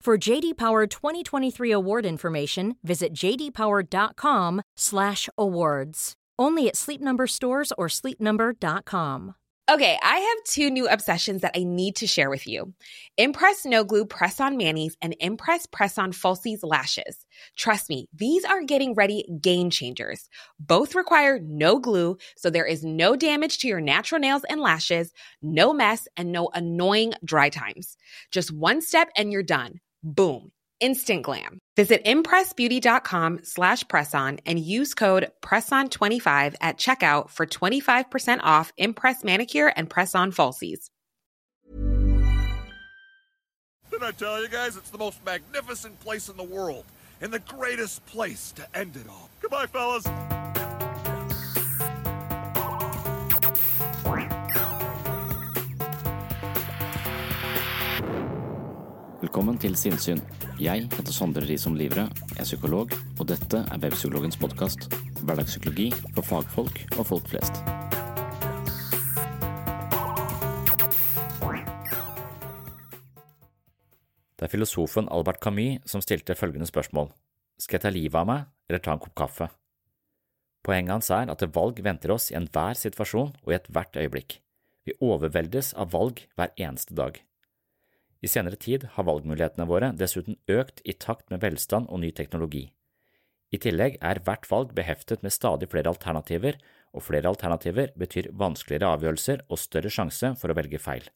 For JD Power 2023 award information, visit jdpower.com/awards. Only at Sleep Number stores or sleepnumber.com. Okay, I have two new obsessions that I need to share with you. Impress No Glue Press On Manis and Impress Press On Falsies Lashes. Trust me, these are getting ready game changers. Both require no glue, so there is no damage to your natural nails and lashes, no mess, and no annoying dry times. Just one step and you're done. Boom. Instant glam. Visit impressbeauty.com slash presson and use code PRESSON25 at checkout for 25% off Impress Manicure and Press-On Falsies. Didn't I tell you guys it's the most magnificent place in the world and the greatest place to end it all? Goodbye, fellas. Velkommen til Sinnsyn. Jeg heter Sondre Risom Livre, er psykolog, og dette er Webpsykologens podkast. Hverdagspsykologi for fagfolk og folk flest. Det er filosofen Albert Camus som stilte følgende spørsmål. Skal jeg ta livet av meg, eller ta en kopp kaffe? Poenget hans er at valg venter oss i enhver situasjon og i ethvert øyeblikk. Vi overveldes av valg hver eneste dag. I senere tid har valgmulighetene våre dessuten økt i takt med velstand og ny teknologi. I tillegg er hvert valg beheftet med stadig flere alternativer, og flere alternativer betyr vanskeligere avgjørelser og større sjanse for å velge feil.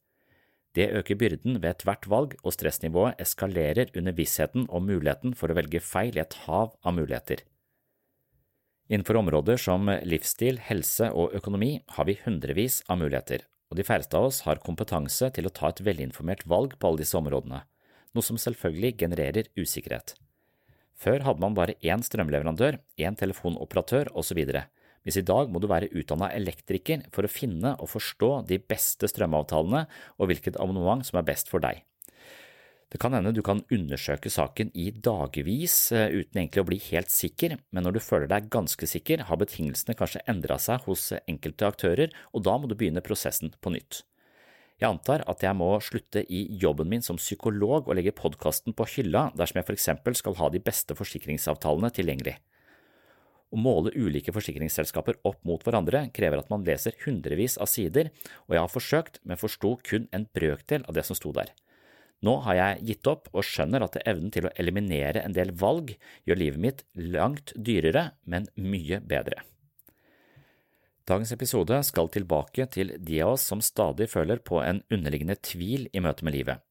Det øker byrden ved ethvert valg, og stressnivået eskalerer under vissheten om muligheten for å velge feil i et hav av muligheter. Innenfor områder som livsstil, helse og økonomi har vi hundrevis av muligheter, og de færreste av oss har kompetanse til å ta et velinformert valg på alle disse områdene, noe som selvfølgelig genererer usikkerhet. Før hadde man bare én strømleverandør, én telefonoperatør osv., mens i dag må du være utdannet elektriker for å finne og forstå de beste strømavtalene og hvilket abonnement som er best for deg. Det kan hende du kan undersøke saken i dagevis uten egentlig å bli helt sikker, men når du føler deg ganske sikker, har betingelsene kanskje endret seg hos enkelte aktører, og da må du begynne prosessen på nytt. Jeg antar at jeg må slutte i jobben min som psykolog og legge podkasten på hylla dersom jeg for eksempel skal ha de beste forsikringsavtalene tilgjengelig. Å måle ulike forsikringsselskaper opp mot hverandre krever at man leser hundrevis av sider, og jeg har forsøkt, men forsto kun en brøkdel av det som sto der. Nå har jeg gitt opp og skjønner at evnen til å eliminere en del valg gjør livet mitt langt dyrere, men mye bedre. Dagens episode skal tilbake til de av oss som stadig føler på en underliggende tvil i møte med livet.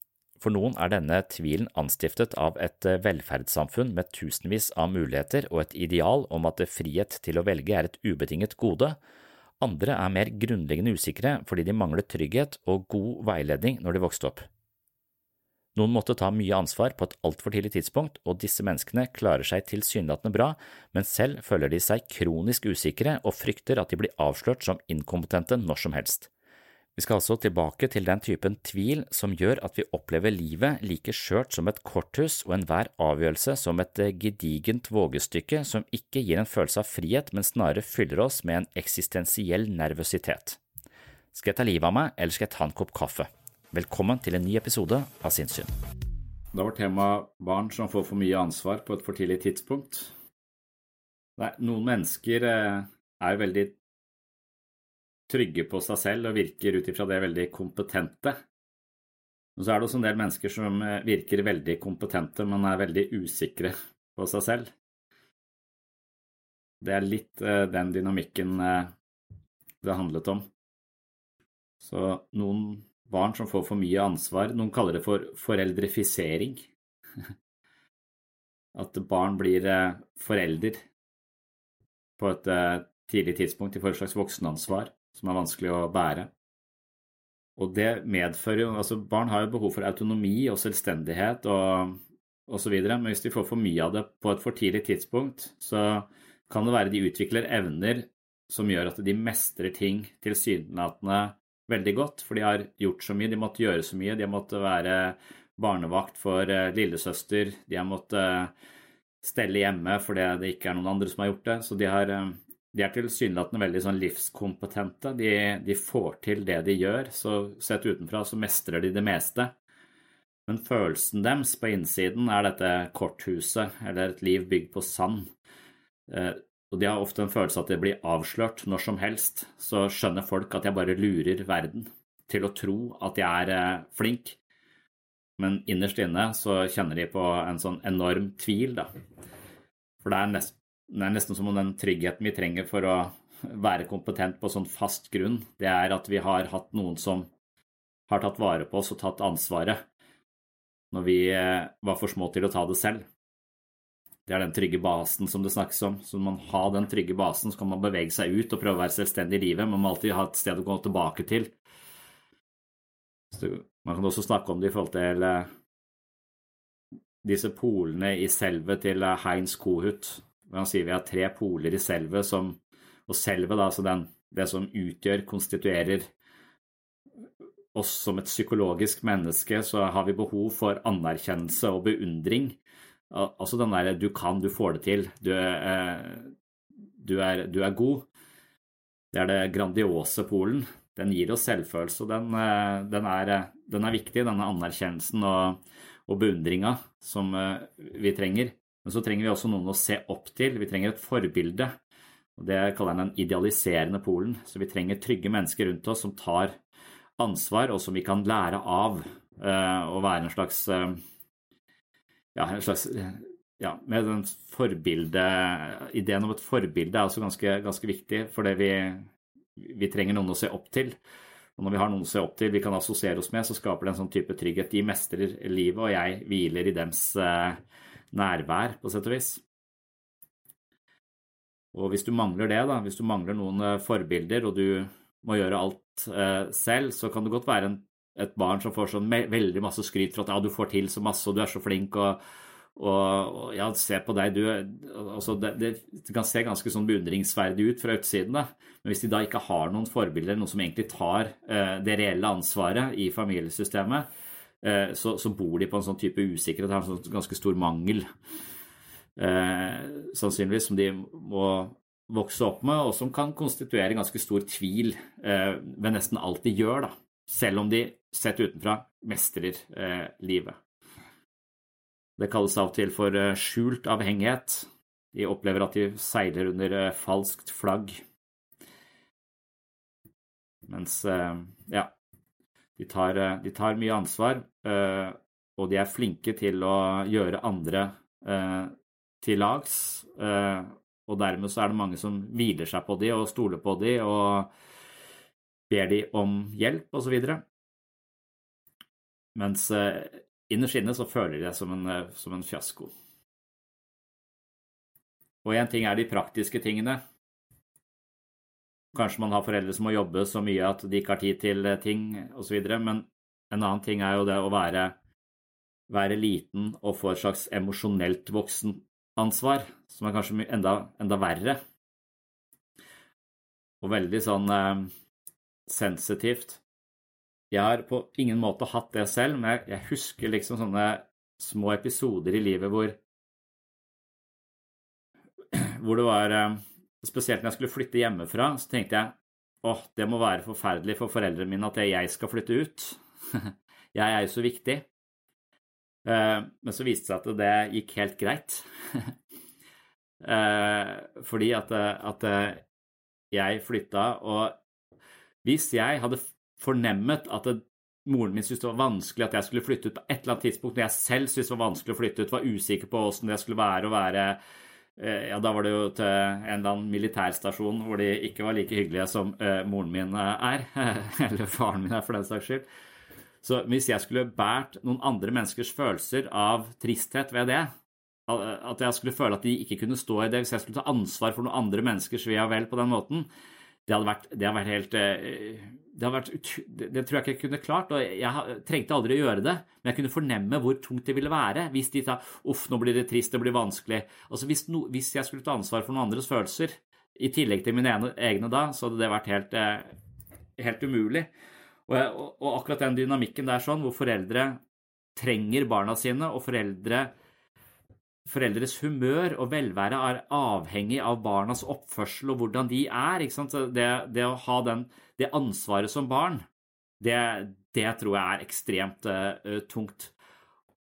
For noen er denne tvilen anstiftet av et velferdssamfunn med tusenvis av muligheter og et ideal om at frihet til å velge er et ubetinget gode. Andre er mer grunnleggende usikre fordi de mangler trygghet og god veiledning når de vokste opp. Noen måtte ta mye ansvar på et altfor tidlig tidspunkt, og disse menneskene klarer seg tilsynelatende bra, men selv føler de seg kronisk usikre og frykter at de blir avslørt som inkompetente når som helst. Vi skal altså tilbake til den typen tvil som gjør at vi opplever livet like skjørt som et korthus og enhver avgjørelse som et gedigent vågestykke som ikke gir en følelse av frihet, men snarere fyller oss med en eksistensiell nervøsitet. Skal jeg ta livet av meg, eller skal jeg ta en kopp kaffe? Velkommen til en ny episode av Sinnssyn. Da var temaet barn som får for mye ansvar på et for tidlig tidspunkt. Nei, noen mennesker er veldig trygge på seg selv og virker ut ifra det veldig kompetente. Og så er det også en del mennesker som virker veldig kompetente, men er veldig usikre på seg selv. Det er litt uh, den dynamikken det handlet om. Så noen barn som får for mye ansvar, noen kaller det for foreldrefisering. At barn blir uh, forelder på et tidlig tidspunkt. De får et slags voksenansvar som er vanskelig å bære. Og det medfører jo Altså, barn har jo behov for autonomi og selvstendighet og osv., men hvis de får for mye av det på et for tidlig tidspunkt, så kan det være de utvikler evner som gjør at de mestrer ting tilsynelatende veldig godt, for de har gjort så mye, de måtte gjøre så mye, de har måttet være barnevakt for eh, lillesøster, de har måttet stelle hjemme fordi det ikke er noen andre som har gjort det, så de har eh, de er tilsynelatende veldig sånn livskompetente. De, de, får til det de gjør, så sett utenfra så mestrer de det meste. Men følelsen deres på innsiden er dette korthuset, eller et liv bygd på sand. Og de har ofte en følelse at de blir avslørt når som helst. Så skjønner folk at jeg bare lurer verden til å tro at jeg er eh, flink. Men innerst inne så kjenner de på en sånn enorm tvil, da. For det er nesten det er nesten som om den tryggheten vi trenger for å være kompetent på sånn fast grunn, det er at vi har hatt noen som har tatt vare på oss og tatt ansvaret når vi eh, var for små til å ta det selv. Det er den trygge basen som det snakkes om. Så man har den trygge basen, så kan man bevege seg ut og prøve å være selvstendig i livet. Man må alltid ha et sted å gå tilbake til. Så man kan også snakke om det i forhold til eh, disse polene i selvet til eh, Heinz Kohut, han sier vi har tre poler i selvet, som, og selvet, altså den, det som utgjør, konstituerer oss som et psykologisk menneske, så har vi behov for anerkjennelse og beundring. Altså den derre 'du kan, du får det til', du, eh, du, er, du er god. Det er det grandiose polen. Den gir oss selvfølelse, og den, eh, den, er, den er, viktig, denne anerkjennelsen og, og beundringa som eh, vi trenger. Men så trenger vi også noen å se opp til. Vi trenger et forbilde. og Det kaller han den idealiserende polen. Så vi trenger trygge mennesker rundt oss som tar ansvar, og som vi kan lære av å være en slags Ja, en slags ja, med den forbilde, Ideen om et forbilde er også ganske, ganske viktig, fordi vi, vi trenger noen å se opp til. Og når vi har noen å se opp til vi kan assosiere oss med, så skaper det en sånn type trygghet. De mestrer livet, og jeg hviler i dems uh, nærvær, på sett og vis. Og hvis du mangler det, da, hvis du mangler noen eh, forbilder, og du må gjøre alt eh, selv, så kan det godt være en, et barn som får sånn veldig masse skryt for at ja, du får til så masse, og du er så flink, og, og, og ja, se på deg, du altså, det, det, kan se ganske sånn beundringsverdig ut fra utsiden, da. Men hvis de da ikke har noen forbilder, noen som egentlig tar eh, det reelle ansvaret i familiesystemet, Eh, så, så, bor de på en sånn type usikkerhet, har en sånn ganske stor mangel, eh, sannsynligvis, som de må vokse opp med, og som kan konstituere ganske stor tvil eh, ved nesten alt de gjør, da, selv om de sett utenfra mestrer eh, livet. Det kalles av og til for eh, skjult avhengighet. De opplever at de seiler under eh, falskt flagg. Mens, ja, de tar, eh, de tar mye ansvar, eh, og de er flinke til å gjøre andre eh, til lags. Og dermed så er det mange som hviler seg på de og stoler på de og ber de om hjelp osv. Mens innerst inne så føler de det som en, som en fiasko. Og én ting er de praktiske tingene, Kanskje man har foreldre som må jobbe så mye at de ikke har tid til eh, ting osv. Men en annen ting er jo det å være, være liten og få et slags emosjonelt voksenansvar, som er kanskje enda, enda verre. Og veldig sånn eh, sensitivt. Jeg har på ingen måte hatt det selv, men jeg, husker liksom sånne små episoder i livet hvor hvor det var eh, spesielt når jeg skulle flytte hjemmefra, så tenkte jeg åh, det må være forferdelig for foreldrene mine at jeg skal flytte ut. jeg er jo så viktig. Eh, men så viste det seg at det gikk helt greit. Eh, fordi at, at jeg flytta, og hvis jeg hadde fornemmet at moren min syntes det var vanskelig at jeg skulle flytte ut på et eller annet tidspunkt når jeg selv syntes det var vanskelig å flytte ut, var usikker på åssen det skulle være å være eh, ja, da var det jo til en eller annen militærstasjon hvor de ikke var like hyggelige som uh, moren min er. Eller faren min er, for den saks skyld. Så hvis jeg skulle båret noen andre menneskers følelser av tristhet ved det, at jeg skulle føle at de ikke kunne stå i det, hvis jeg skulle ta ansvar for noen andre menneskers ve og vel på den måten, det hadde vært, det hadde vært helt eh, det, hadde vært, det, tror jeg ikke jeg kunne klart, og jeg trengte aldri å gjøre det, men jeg kunne fornemme hvor tungt det ville være hvis de sa uff, nå blir det trist, det blir vanskelig. Altså hvis, no, hvis jeg skulle ta ansvar for noen andres følelser, i tillegg til mine egne da, så hadde det vært helt, eh, helt umulig. Og, og, akkurat den dynamikken der sånn, hvor foreldre trenger barna sine, og foreldre foreldres humør og velvære er avhengig av barnas oppførsel og hvordan de er. Det, det, å ha den, det ansvaret som barn, det, det tror jeg er ekstremt uh, tungt.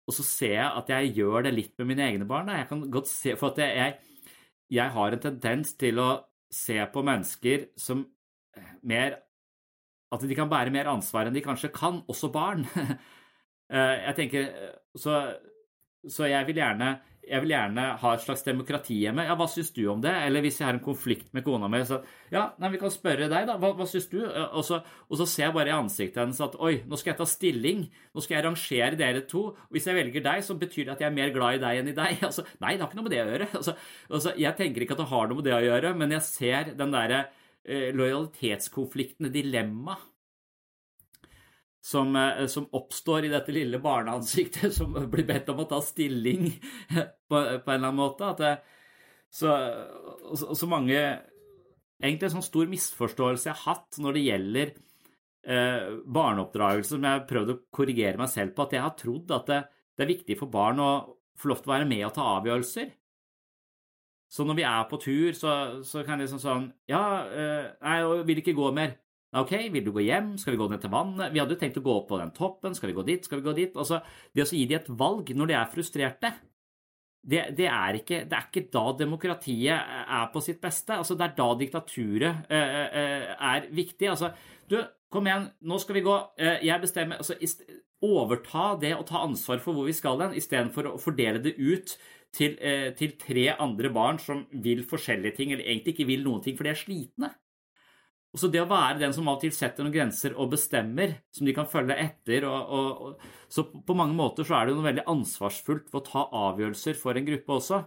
Og så ser jeg at jeg gjør det litt med mine egne barn. Jeg kan godt se, For at jeg, jeg har en tendens til å se på mennesker som mer at de kan bære mer ansvar enn de kanskje kan, også barn. Eh, jeg tenker, så, så jeg, vil gjerne, jeg vil gjerne ha et slags demokrati hjemme. Ja, hva syns du om det? Eller hvis jeg har en konflikt med kona mi, så ja, nei, vi kan spørre deg, da. Hva, hva syns du? Eh, og så, og så, ser jeg bare i ansiktet hennes at oi, nå skal jeg ta stilling. Nå skal jeg rangere dere to. Og hvis jeg velger deg, så betyr det at jeg er mer glad i deg enn i deg. Altså, nei, det har ikke noe med det å gjøre. Altså, altså, jeg tenker ikke at det har noe med det å gjøre, men jeg ser den derre eh, lojalitetskonflikten, dilemmaet som, eh, som, oppstår i dette lille barneansiktet som blir bedt om å ta stilling på, på en eller annen måte. At det, så, så, mange Egentlig en sånn stor misforståelse jeg har hatt når det gjelder eh, barneoppdragelse, som jeg har prøvd å korrigere meg selv på, at jeg har trodd at det, det er viktig for barn å få lov til å være med og ta avgjørelser. Så når vi er på tur, så, så kan det liksom sånn Ja, eh, jeg vil ikke gå mer. Ok, vil du gå hjem? Skal vi gå ned til vannet? Vi hadde jo tenkt å gå opp på den toppen. Skal vi gå dit? Skal vi gå dit? Altså, det å gi dem et valg når de er frustrerte, det, det, er ikke, det, er ikke, da demokratiet er på sitt beste. Altså, det er da diktaturet øh, øh, er viktig. Altså, du, kom igjen, nå skal vi gå. Jeg bestemmer altså, Overta det og ta ansvar for hvor vi skal hen, istedenfor å fordele det ut til, til tre andre barn som vil forskjellige ting, eller egentlig ikke vil noen ting, for de er slitne. Og så det å være den som av og til setter noen grenser og bestemmer, som de kan følge etter og, og, og, Så på mange måter så er det noe veldig ansvarsfullt for å ta avgjørelser for en gruppe også.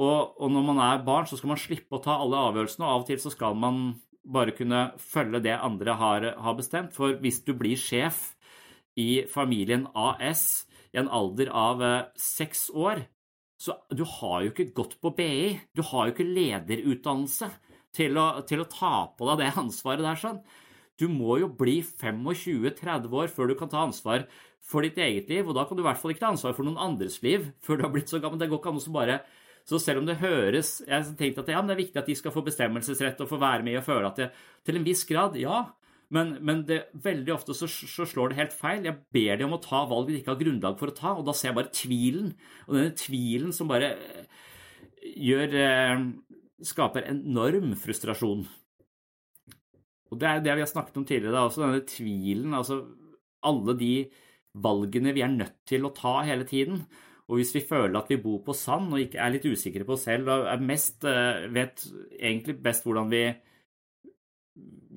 Og, og, når man er barn, så skal man slippe å ta alle avgjørelsene, og av og til så skal man bare kunne følge det andre har, har bestemt. For hvis du blir sjef i familien AS i en alder av eh, seks år, så du har jo ikke gått på BI, du har jo ikke lederutdannelse til å, til å ta på deg det ansvaret der sånn. Du må jo bli 25-30 år før du kan ta ansvar for ditt eget liv, og da kan du i hvert fall ikke ta ansvar for noen andres liv før du har blitt så gammel. Det går ikke an å bare så selv om det høres Jeg har tenkt at ja, det er viktig at de skal få bestemmelsesrett og få være med og føle at det Til en viss grad, ja. Men, men det, veldig ofte så, så, slår det helt feil. Jeg ber dem om å ta valg de ikke har grunnlag for å ta, og da ser jeg bare tvilen. Og denne tvilen som bare gjør eh, skaper enorm frustrasjon. Og Det er det vi har snakket om tidligere, da, også denne tvilen. altså Alle de valgene vi er nødt til å ta hele tiden. Og hvis vi føler at vi bor på sand og ikke er litt usikre på oss selv og mest, eh, vet egentlig best hvordan vi,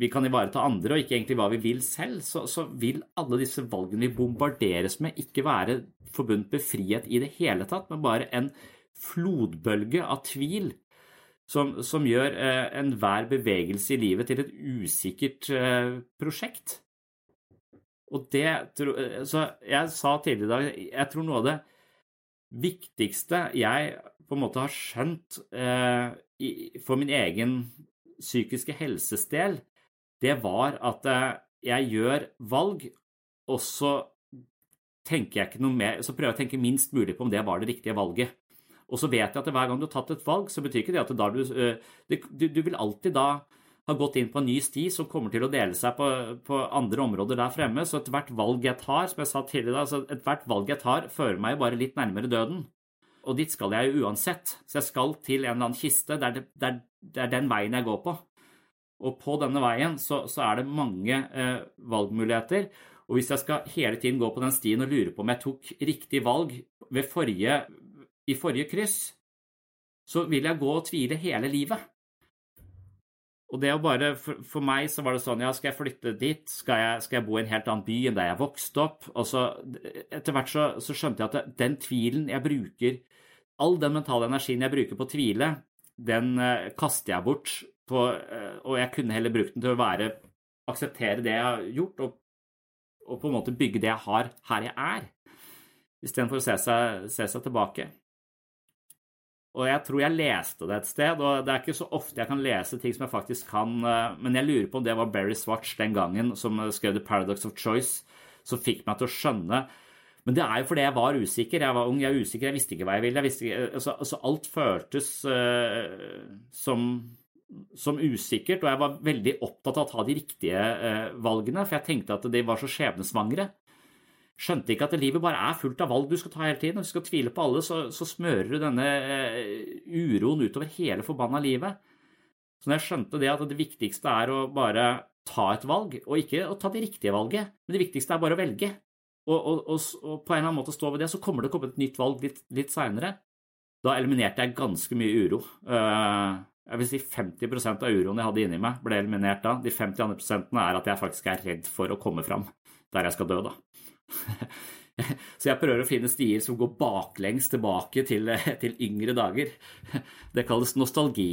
vi kan ivareta andre, og ikke egentlig hva vi vil selv, så, så, vil alle disse valgene vi bombarderes med, ikke være forbundet med frihet i det hele tatt, men bare en flodbølge av tvil som, som gjør eh, enhver bevegelse i livet til et usikkert eh, prosjekt. Og det eh, Så jeg sa tidligere i dag Jeg tror noe av det viktigste jeg på en måte har skjønt eh, i, for min egen psykiske helses del, det var at eh, jeg gjør valg, og så tenker jeg ikke noe mer, så prøver jeg å tenke minst mulig på om det var det riktige valget. Og så vet jeg at hver gang du har tatt et valg, så betyr ikke det at du, eh, du, du vil alltid da ha gått inn på en ny sti som kommer til å dele seg på, på andre områder der fremme. Så ethvert valg jeg tar, som jeg sa tidligere, altså ethvert valg jeg tar, fører meg bare litt nærmere døden. Og dit skal jeg jo uansett. Så jeg skal til en eller annen kiste. Det er, det, det er, det er den veien jeg går på. Og på denne veien så, så er det mange eh, valgmuligheter. Og hvis jeg skal hele tiden gå på den stien og lure på om jeg tok riktig valg ved forrige, i forrige kryss, så vil jeg gå og tvile hele livet. Og det å bare, for, for, meg så var det sånn, ja, skal jeg flytte dit? Skal jeg, skal jeg bo i en helt annen by enn der jeg vokste opp? Og så etter hvert så, så skjønte jeg at den tvilen jeg bruker, all den mentale energien jeg bruker på å tvile, den uh, kaster jeg bort på, uh, og jeg kunne heller brukt den til å være, akseptere det jeg har gjort, og, og på en måte bygge det jeg har her jeg er, istedenfor å se seg, se seg tilbake. Og jeg tror jeg leste det et sted, og det er ikke så ofte jeg kan lese ting som jeg faktisk kan, eh, men jeg lurer på om det var Barry Swatch den gangen som skrev The Paradox of Choice, som fikk meg til å skjønne Men det er jo fordi jeg var usikker. Jeg var ung, jeg er usikker, jeg visste ikke hva jeg ville. Jeg ikke, altså, altså, alt føltes uh, som, som, usikkert, og jeg var veldig opptatt av å ta de riktige uh, valgene, for jeg tenkte at de var så skjebnesvangre skjønte ikke at livet bare er fullt av valg du skal ta hele tiden. Når du skal tvile på alle, så, så smører du denne eh, uroen utover hele forbanna livet. Så når jeg skjønte det at det viktigste er å bare ta et valg, og ikke å ta det riktige valget, men det viktigste er bare å velge, og, og, og, og på en eller annen måte stå ved det, så kommer det å komme et nytt valg litt, litt seinere. Da eliminerte jeg ganske mye uro. Uh, jeg vil si 50% av uroen jeg hadde inni meg, ble eliminert da. De 50 andre prosentene er at jeg faktisk er redd for å komme fram der jeg skal dø, da. Så jeg prøver å finne stier som går baklengs tilbake til, til yngre dager. Det kalles nostalgi.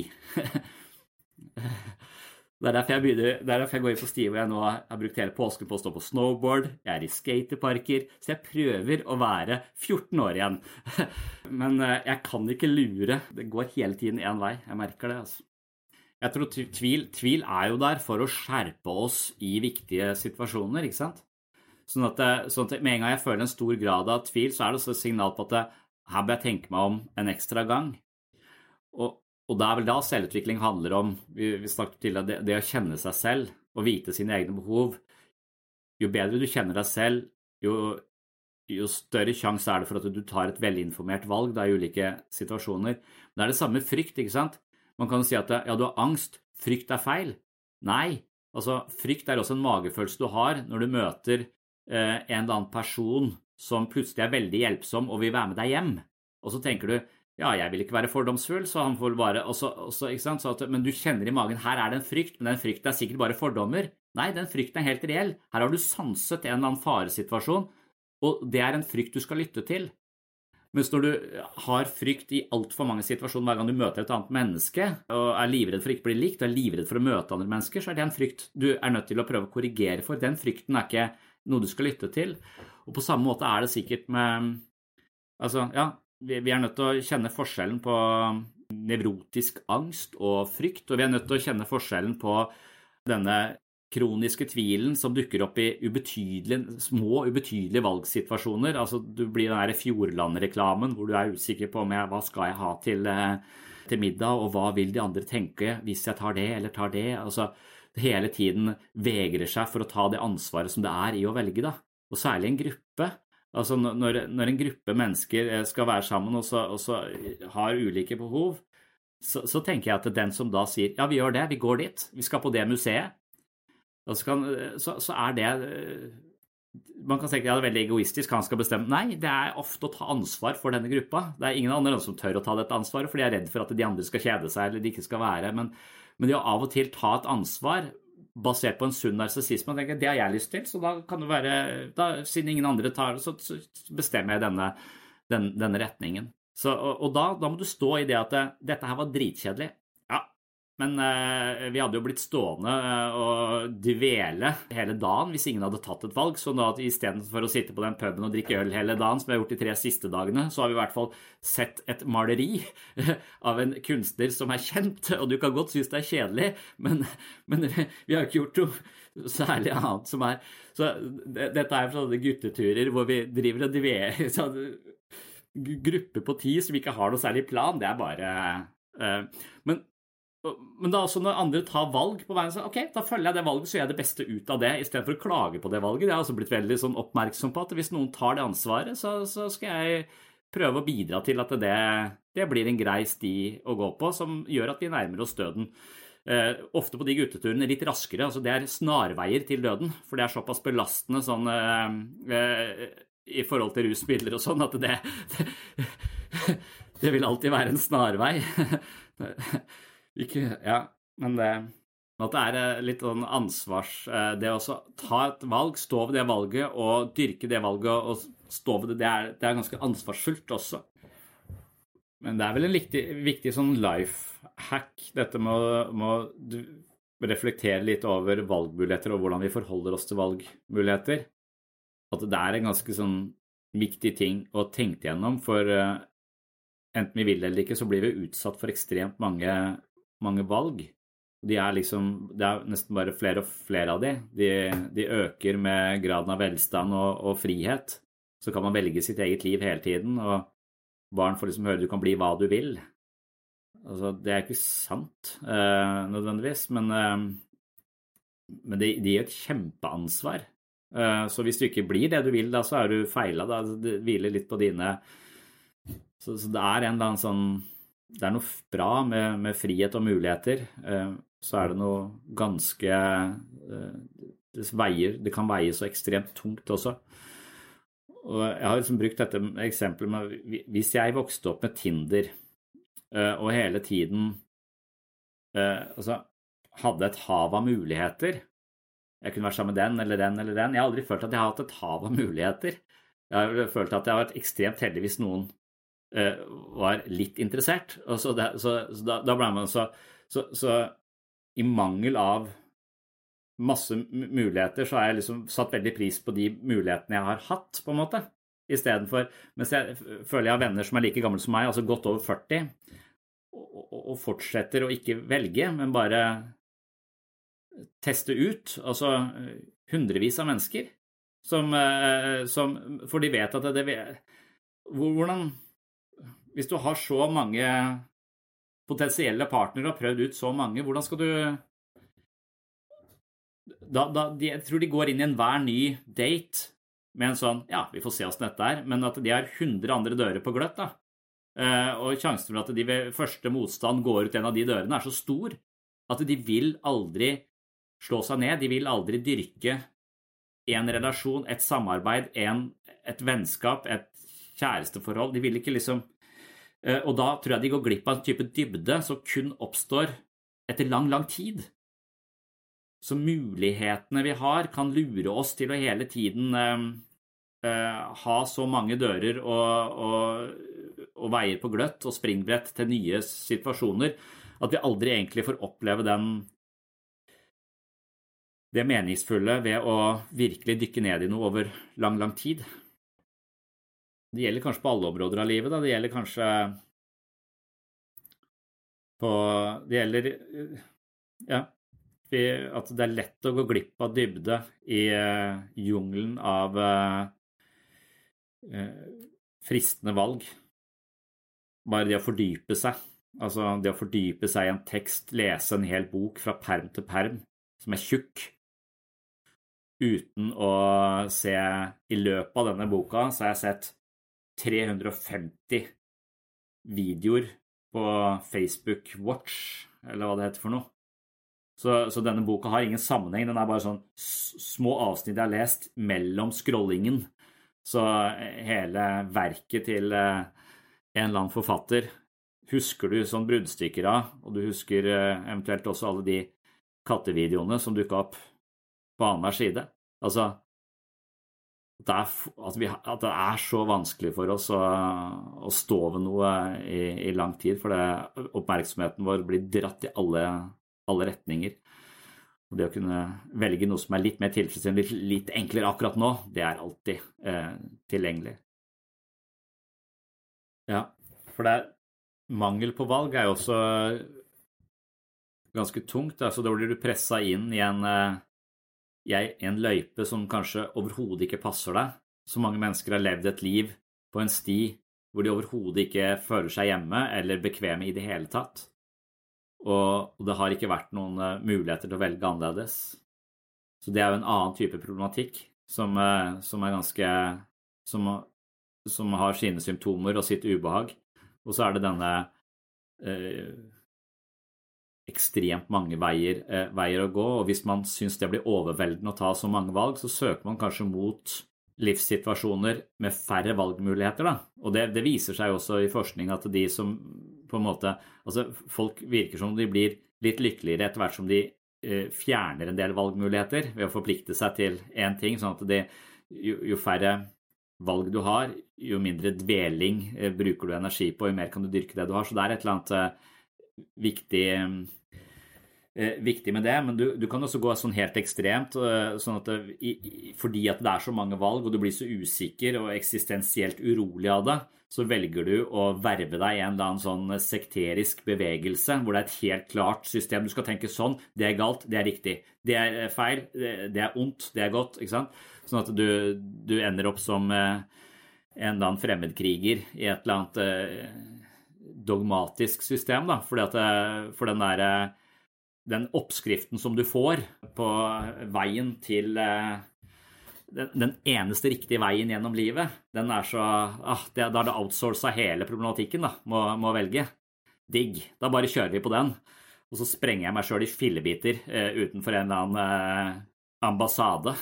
Det er derfor jeg, begynner, det er derfor jeg går inn på stier hvor jeg nå har brukt hele påsken på å stå på snowboard, jeg er i skateparker, så jeg prøver å være 14 år igjen. Men eh, jeg kan ikke lure. Det går hele tiden én vei. Jeg merker det, altså. Jeg tror tvil, tvil er jo der for å skjerpe oss i viktige situasjoner, ikke sant? Sånn at, sånn at, med en gang jeg føler en stor grad av tvil, så er det også et signal på at det, her bør jeg tenke meg om en ekstra gang. Og, og det er vel da selvutvikling handler om vi, vi snakket til det, det å kjenne seg selv og vite sine egne behov. Jo bedre du kjenner deg selv, jo, jo større sjanse er det for at du tar et velinformert valg da, i ulike situasjoner. Men det er det samme frykt. ikke sant? Man kan jo si at ja, du har angst, frykt er feil. Nei, altså frykt er også en magefølelse du har når du møter en eller annen person som plutselig er veldig hjelpsom og vil være med deg hjem, og så tenker du ja, jeg vil ikke være fordomsfull, så han får bare også, også, ikke sant? At, Men du kjenner i magen her er det en frykt, men den frykten er sikkert bare fordommer. Nei, den frykten er helt reell. Her har du sanset en eller annen faresituasjon, og det er en frykt du skal lytte til. Mens når du har frykt i altfor mange situasjoner hver gang du møter et annet menneske, og er livredd for ikke å bli likt, og er livredd for å møte andre mennesker, så er det en frykt du er nødt til å prøve å korrigere for. Den frykten er ikke noe du skal lytte til. Og på samme måte er det sikkert med Altså, ja, vi, vi er nødt til å kjenne forskjellen på nevrotisk angst og frykt, og vi er nødt til å kjenne forskjellen på denne kroniske tvilen som dukker opp i ubetydelige, små, ubetydelige valgsituasjoner. Altså, du blir den der Fjordland-reklamen hvor du er usikker på om jeg, hva skal jeg ha til, eh, til middag, og hva vil de andre tenke hvis jeg tar det eller tar det. Altså, hele tiden vegrer seg for å ta det ansvaret som det er i å velge, da. Og særlig en gruppe. Altså når, når en gruppe mennesker eh, skal være sammen og så, og så har ulike behov, så, så, tenker jeg at den som da sier ja, vi gjør det, vi går dit, vi skal på det museet, så, kan, så, så er det eh, man kan tenke at det er veldig egoistisk, han skal bestemme. Nei, det er ofte å ta ansvar for denne gruppa. Det er ingen andre som tør å ta dette ansvaret, for de er redd for at de andre skal kjede seg eller de ikke skal være. Men men det å av og til ta et ansvar basert på en sunn narsissisme Det har jeg lyst til, så da kan det være da, Siden ingen andre tar det, så, bestemmer jeg denne, den, denne retningen. Så, og, og da, da, må du stå i det at det, dette her var dritkjedelig. Men eh, vi hadde jo blitt stående eh, og dvele hele dagen hvis ingen hadde tatt et valg. Så da istedenfor å sitte på den puben og drikke øl hele dagen, som vi har gjort de tre siste dagene, så har vi i hvert fall sett et maleri av en kunstner som er kjent. Og du kan godt synes det er kjedelig, men, men vi har ikke gjort noe særlig annet som er Så dette er sånne gutteturer hvor vi driver og dveler sånn, Grupper på ti som ikke har noe særlig plan, det er bare eh, Men men da også når andre tar valg på veien, så ok, da følger jeg det valget, så gjør jeg det beste ut av det, istedenfor å klage på det valget. Jeg har også blitt veldig sånn oppmerksom på at hvis noen tar det ansvaret, så, så skal jeg prøve å bidra til at det, det, blir en grei sti å gå på, som gjør at vi nærmer oss døden eh, ofte på de gutteturene litt raskere. altså Det er snarveier til døden, for det er såpass belastende sånn eh, eh, i forhold til rusmidler og sånn at det, det, det vil alltid være en snarvei. Ikke, ja, men det at det er eh, litt sånn ansvars... Eh, det å ta et valg, stå ved det valget og dyrke det valget og stå ved det, det er, det er ganske ansvarsfullt også. Men det er vel en viktig, viktig sånn life hack, dette med å reflektere litt over valgmuligheter og hvordan vi forholder oss til valgmuligheter. At det er en ganske sånn viktig ting å tenke gjennom, for uh, enten vi vil eller ikke, så blir vi utsatt for ekstremt mange, mange valg. De er liksom, det er nesten bare flere og flere av de. De, de øker med graden av velstand og, og, frihet. Så kan man velge sitt eget liv hele tiden, og barn får liksom høre du kan bli hva du vil. Altså, det er ikke sant eh, nødvendigvis, men, eh, men det, de gir et kjempeansvar. Eh, så hvis du ikke blir det du vil, da, så er du feila. Det hviler litt på dine så, så, det er en eller annen sånn Det er noe bra med, med frihet og muligheter. Eh, så er det noe ganske eh, det, veier, det kan veie så ekstremt tungt også. Og jeg har liksom brukt dette eksempelet med Hvis jeg vokste opp med Tinder eh, og hele tiden altså, hadde et hav av muligheter Jeg kunne vært sammen med den eller den eller den. Jeg har aldri følt at jeg har hatt et hav av muligheter. Jeg har følt at jeg har vært ekstremt heldig hvis noen var litt interessert. Og så, det, så, så da, da, ble man så, så, i mangel av masse muligheter, så har jeg liksom satt veldig pris på de mulighetene jeg har hatt, på en måte. Istedenfor Mens jeg føler jeg har venner som er like gamle som meg, altså godt over 40, og, og fortsetter å ikke velge, men bare teste ut. Altså hundrevis av mennesker som, eh, som For de vet at det, det Hvordan Hvis du har så mange potensielle partnere og har prøvd ut så mange, hvordan skal du da, da, de, Jeg tror de går inn i enhver ny date med en sånn Ja, vi får se åssen dette er, men at de har 100 andre dører på gløtt. da. Uh, og sjansen for at de ved første motstand går ut en av de dørene, er så stor at de vil aldri slå seg ned. De vil aldri dyrke en relasjon, et samarbeid, en, et vennskap, et kjæresteforhold. De vil ikke liksom Eh, og da tror jeg de går glipp av en type dybde som kun oppstår etter lang, lang tid. Så mulighetene vi har, kan lure oss til å hele tiden eh, eh, ha så mange dører og, og, og, veier på gløtt og springbrett til nye situasjoner at vi aldri egentlig får oppleve den det meningsfulle ved å virkelig dykke ned i noe over lang, lang tid. Det gjelder kanskje på alle områder av livet. Da. Det gjelder kanskje på Det gjelder ja, at det er lett å gå glipp av dybde i uh, jungelen av uh, uh, fristende valg. Bare det å fordype seg. Altså det å fordype seg i en tekst, lese en hel bok fra perm til perm, som er tjukk, uten å se I løpet av denne boka så har jeg sett 350 videoer på Facebook Watch, eller hva det heter for noe. Så, så, denne boka har ingen sammenheng. Den er bare sånn små avsnitt jeg har lest mellom scrollingen. Så eh, hele verket til eh, en eller annen forfatter husker du sånn bruddstykker av, og du husker eh, eventuelt også alle de kattevideoene som dukka opp på annenhver side. Altså, det er, at, vi, at, det er så vanskelig for oss å, å stå ved noe i, i, lang tid, for det, oppmerksomheten vår blir dratt i alle, alle, retninger. Og det å kunne velge noe som er litt mer tilfredsstillende, litt, litt enklere akkurat nå, det er alltid eh, tilgjengelig. Ja, for det er mangel på valg er jo også ganske tungt. Altså, da blir du pressa inn i en eh, jeg, en løype som kanskje overhodet ikke passer deg. Så mange mennesker har levd et liv på en sti hvor de overhodet ikke føler seg hjemme eller bekvemme i det hele tatt. Og, det har ikke vært noen uh, muligheter til å velge annerledes. Så det er jo en annen type problematikk som, uh, som er ganske som, som, har sine symptomer og sitt ubehag. Og så er det denne uh, ekstremt mange veier, eh, veier, å gå. Og hvis man syns det blir overveldende å ta så mange valg, så søker man kanskje mot livssituasjoner med færre valgmuligheter. Da. Og det, det viser seg også i forskning at de som på en måte Altså, folk virker som de blir litt lykkeligere etter hvert som de eh, fjerner en del valgmuligheter ved å forplikte seg til én ting, sånn at de, jo, jo, færre valg du har, jo mindre dveling eh, bruker du energi på, jo mer kan du dyrke det du har. Så det er et eller annet eh, viktig eh, viktig med det, men du, du, kan også gå sånn helt ekstremt. Eh, sånn at det, fordi at det er så mange valg, og du blir så usikker og eksistensielt urolig av det, så velger du å verve deg i en eller annen sånn sekterisk bevegelse hvor det er et helt klart system. Du skal tenke sånn, det er galt, det er riktig. Det er eh, feil, det er ondt, det er godt. ikke sant? Sånn at du, du ender opp som en eller annen fremmedkriger i et eller annet dogmatisk system, da. Fordi at for den derre den oppskriften som du får på veien til eh, den, den, eneste riktige veien gjennom livet, den er så ah, det, Da er det outsourca hele problematikken, da, må, må velge. Digg. Da bare kjører vi på den. Og så sprenger jeg meg sjøl i fillebiter eh, utenfor en eller annen eh, ambassade.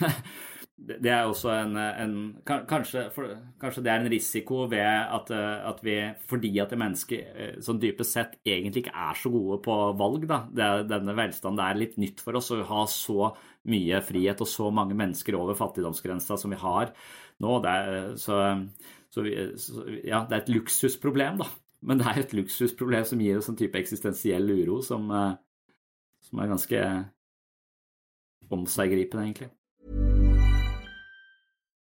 det er også en, en kanskje, for, kanskje, det er en risiko ved at, at vi Fordi at mennesker eh, sånn dypest sett egentlig ikke er så gode på valg, da. Det, denne velstanden det er litt nytt for oss å ha så mye frihet og så mange mennesker over fattigdomsgrensa som vi har nå. Det er, så, så, så, ja, det er et luksusproblem, da. Men det er et luksusproblem som gir oss en type eksistensiell uro som, eh, som er ganske omseggripende, egentlig.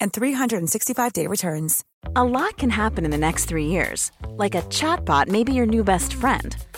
and 365 day returns. A lot can happen in the next three years. Like a chatbot may be your new best friend.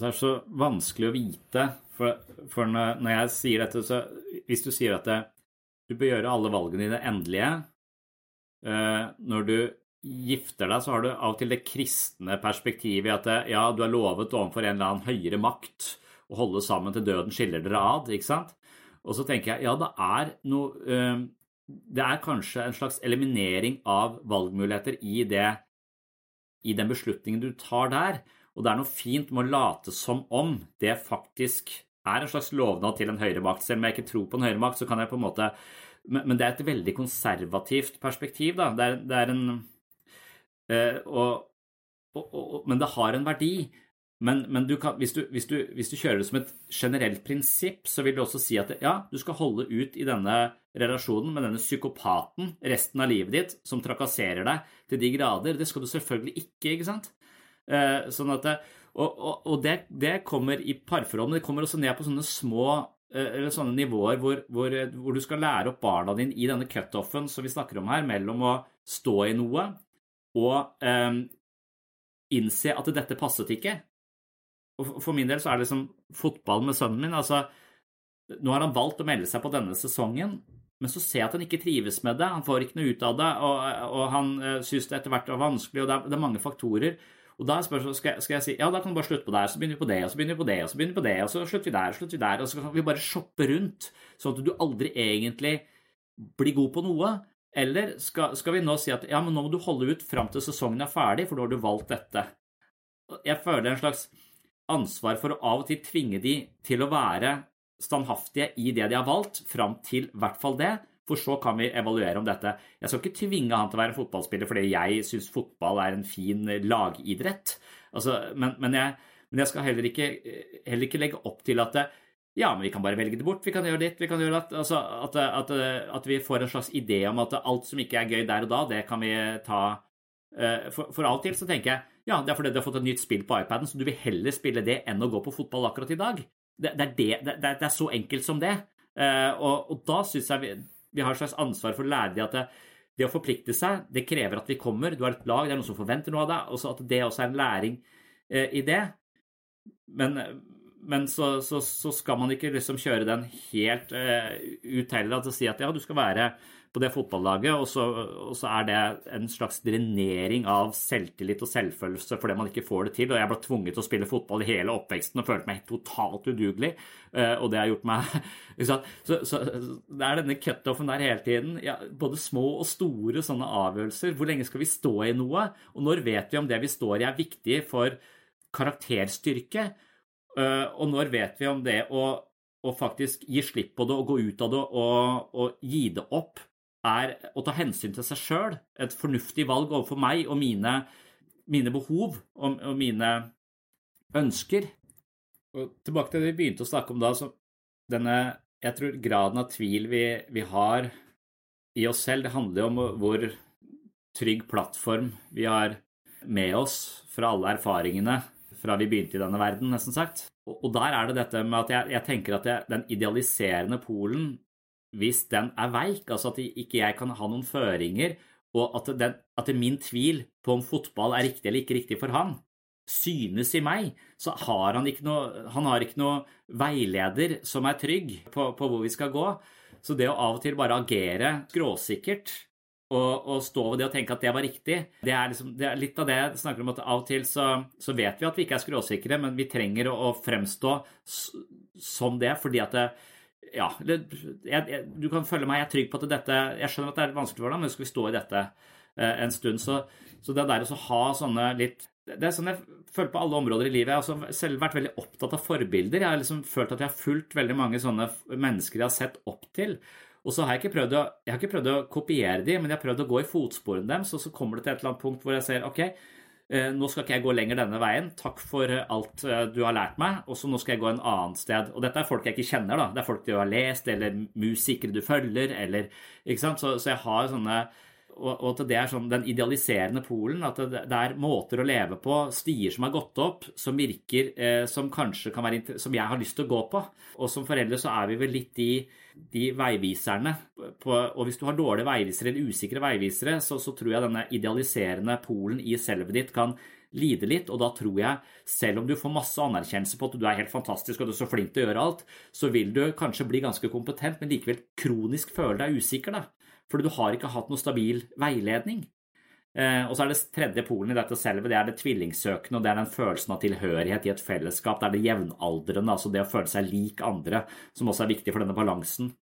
Det er så vanskelig å vite, for, for når jeg sier dette, så hvis du sier at det, Du bør gjøre alle valgene dine endelige. uh, når du gifter deg, så har du av og til det kristne perspektivet i at ja, du er lovet overfor en eller annen høyere makt å holde sammen til døden skiller dere ad, ikke sant? Og så tenker jeg ja, det er noe uh, Det er kanskje en slags eliminering av valgmuligheter i det i den beslutningen du tar der. Og det er noe fint med å late som om det faktisk er en slags lovnad til en høyere makt. Selv om jeg ikke tror på en høyere makt, så kan jeg på en måte Men det er et veldig konservativt perspektiv, da. Det er, det er en øh, og, og, og, Men det har en verdi. Men, men du kan, hvis, du, hvis, du, hvis, du, kjører det som et generelt prinsipp, så vil du også si at ja, du skal holde ut i denne relasjonen med denne psykopaten resten av livet ditt, som trakasserer deg til de grader. Det skal du selvfølgelig ikke, ikke sant? Eh, sånn at og, og, og det, det, kommer i parforhold, men det kommer også ned på sånne små eller sånne nivåer hvor, hvor, hvor, du skal lære opp barna dine i denne cutoffen som vi snakker om her, mellom å stå i noe og um, innse at dette passet ikke. Og for min del så er det liksom fotball med sønnen min. altså Nå har han valgt å melde seg på denne sesongen, men så ser jeg at han ikke trives med det. Han får ikke noe ut av det, og, og han uh, syns det etter hvert er vanskelig, og det er, det er mange faktorer. Og da spør, skal, skal, jeg si ja, da kan du bare slutte på der, så begynner vi på det, og så begynner vi på det, og så begynner vi på det, og så slutter vi der, og slutter vi der, og så kan vi bare shoppe rundt, sånn at du aldri egentlig blir god på noe. Eller skal, skal, vi nå si at ja, men nå må du holde ut fram til sesongen er ferdig, for da har du valgt dette. Jeg føler en slags ansvar for å av og til tvinge de til å være standhaftige i det de har valgt, fram til i hvert fall det, for så kan vi evaluere om dette. Jeg skal ikke tvinge han til å være en fotballspiller fordi jeg syns fotball er en fin lagidrett, altså, men, men, jeg, men, jeg, skal heller ikke, heller ikke, legge opp til at det, ja, men vi kan bare velge det bort, vi kan gjøre ditt, vi kan gjøre det altså, at, at, at, vi får en slags idé om at alt som ikke er gøy der og da, det kan vi ta eh, For, for av til så tenker jeg ja, det er fordi du har fått et nytt spill på iPaden, så du vil heller spille det enn å gå på fotball akkurat i dag. Det, det, er, det, det, er, så enkelt som det. Og, og, da syns jeg vi, vi, har et slags ansvar for å lære dem at det, det, å forplikte seg, det krever at vi kommer. Du har et lag, det er noen som forventer noe av deg. Og så at det også er en læring eh, i det. Men, men så, så, så, skal man ikke liksom kjøre den helt eh, ut heller. Altså si at ja, du skal være på det fotballaget, og så, og så, er det en slags drenering av selvtillit og selvfølelse fordi man ikke får det til. Og jeg ble tvunget til å spille fotball i hele oppveksten og følte meg totalt udugelig. Eh, og det har gjort meg så, så, det er denne cutoffen der hele tiden. Ja, både små og store sånne avgjørelser. Hvor lenge skal vi stå i noe? Og når vet vi om det vi står i er viktig for karakterstyrke? Eh, og når vet vi om det å, og faktisk gi slipp på det og gå ut av det og, og gi det opp er å ta hensyn til seg sjøl, et fornuftig valg overfor meg og mine, mine behov og, og, mine ønsker. Og tilbake til det vi begynte å snakke om da, så denne jeg tror graden av tvil vi, vi har i oss selv, det handler jo om hvor trygg plattform vi har med oss fra alle erfaringene fra vi begynte i denne verden, nesten sagt. Og, og der er det dette med at jeg, jeg tenker at jeg, den idealiserende polen hvis den er veik, altså at ikke jeg kan ha noen føringer, og at, den, at min tvil på om fotball er riktig eller ikke riktig for han, synes i meg, så har han ikke noe, han har ikke noe veileder som er trygg på, på, hvor vi skal gå. Så det å av og til bare agere skråsikkert og, og, stå ved det og tenke at det var riktig, det er, liksom, det er litt av det jeg snakker om at av og til så, så, vet vi at vi ikke er skråsikre, men vi trenger å, å fremstå som det fordi at det, ja, jeg, jeg, du kan følge meg, jeg er trygg på at dette Jeg skjønner at det er vanskelig for deg, men skal vi stå i dette eh, en stund. Så, så det der å ha sånne litt Det er sånn jeg føler på alle områder i livet. Jeg har selv vært veldig opptatt av forbilder. Jeg har liksom følt at jeg har fulgt veldig mange sånne mennesker jeg har sett opp til. Og så har jeg ikke prøvd å, ikke prøvd å kopiere dem, men jeg har prøvd å gå i fotsporene deres, og så kommer det til et eller annet punkt hvor jeg ser ok, nå skal ikke jeg gå lenger denne veien, takk for alt eh, du har lært meg, og så nå skal jeg gå en annen sted. Og dette er folk jeg ikke kjenner, da. Det er folk du har lest, eller musikere du følger, eller Ikke sant. Så, så jeg har sånne og, at det er sånn den idealiserende polen, at det, er måter å leve på, stier som har gått opp, som virker eh, som kanskje kan være som jeg har lyst til å gå på. Og som foreldre så er vi vel litt de, de veiviserne. På, og hvis du har dårlige veivisere eller usikre veivisere, så, så tror jeg denne idealiserende polen i selvet ditt kan lide litt, og da tror jeg, selv om du får masse anerkjennelse på at du er helt fantastisk og du er så flink til å gjøre alt, så vil du kanskje bli ganske kompetent, men likevel kronisk føle deg usikker, da fordi du har ikke hatt noe stabil veiledning. Eh, og så er det tredje polen i dette selve, det er det tvillingsøkende, og det er den følelsen av tilhørighet i et fellesskap. Det er det jevnaldrende, altså det å føle seg lik andre, som også er viktig for denne balansen.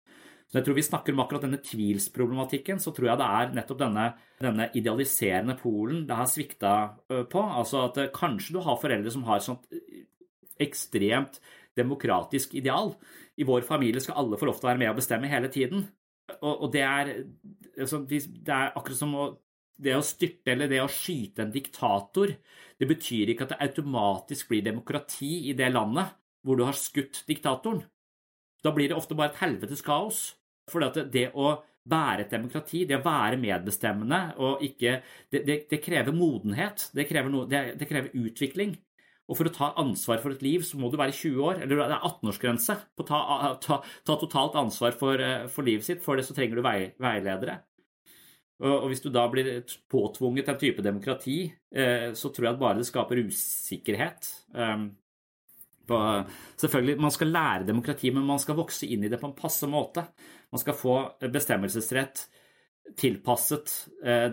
Så jeg tror vi snakker om akkurat denne tvilsproblematikken, så tror jeg det er nettopp denne, denne idealiserende polen det har svikta på. Altså at kanskje du har foreldre som har et sånt ekstremt demokratisk ideal. I vår familie skal alle få lov til å være med og bestemme hele tiden og, det, er, altså, det er akkurat som å det å styrte eller det å skyte en diktator, det betyr ikke at det automatisk blir demokrati i det landet hvor du har skutt diktatoren. Da blir det ofte bare et helvetes kaos. For det, å være et demokrati, det å være medbestemmende og ikke Det, det, det krever modenhet. Det krever, no, det krever, utvikling. Og for å ta ansvar for et liv, så må du være 20 år, eller det er 18-årsgrense på å ta, ta, ta, totalt ansvar for, for, livet sitt. For det så trenger du vei, veiledere. Og hvis du da blir påtvunget en type demokrati, så tror jeg at bare det skaper usikkerhet. Ehm, selvfølgelig, Man skal lære demokrati, men man skal vokse inn i det på en passe måte. Man skal få bestemmelsesrett tilpasset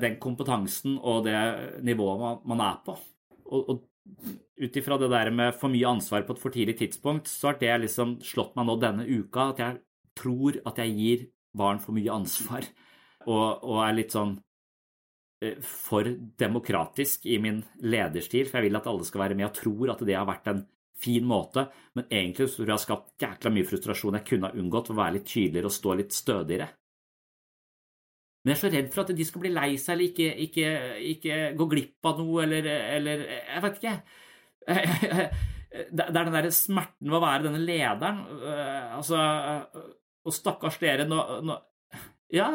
den kompetansen og det nivået man er på. Og, og ut ifra det der med for mye ansvar på et for tidlig tidspunkt, så har det liksom slått meg nå denne uka at jeg tror at jeg gir barn for mye ansvar, og, og er litt sånn eh, for demokratisk i min lederstil, for jeg vil at alle skal være med og tror at det har vært en fin måte, men egentlig tror jeg har skapt jækla mye frustrasjon jeg kunne ha unngått ved å være litt tydeligere og stå litt stødigere. Men jeg er så redd for at de skal bli lei seg eller ikke, ikke, ikke gå glipp av noe, eller, eller Jeg vet ikke. Det er den derre smerten ved å være denne lederen. Øh, altså Og stakkars dere nå, nå ja.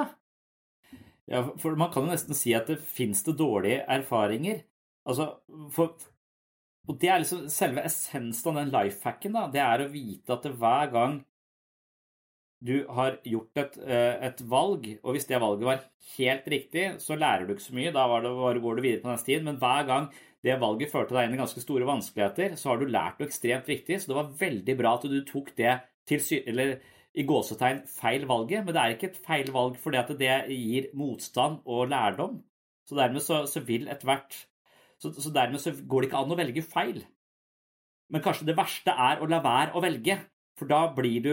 ja. For man kan jo nesten si at det fins det dårlige erfaringer. Altså, for Og det er liksom selve essensen av den lifehacken, da. Det er å vite at hver gang du har gjort et, eh, et, valg, og hvis det valget var helt riktig, så lærer du ikke så mye. Da det, går du videre på neste tid. Men hver gang det valget førte deg inn i ganske store vanskeligheter, så har du lært noe ekstremt viktig. Så det var veldig bra at du tok det til eller i gåsetegn feil valget. Men det er ikke et feil valg fordi at det gir motstand og lærdom. Så dermed så, så vil ethvert så, så dermed så går det ikke an å velge feil. Men kanskje det verste er å la være å velge, for da blir du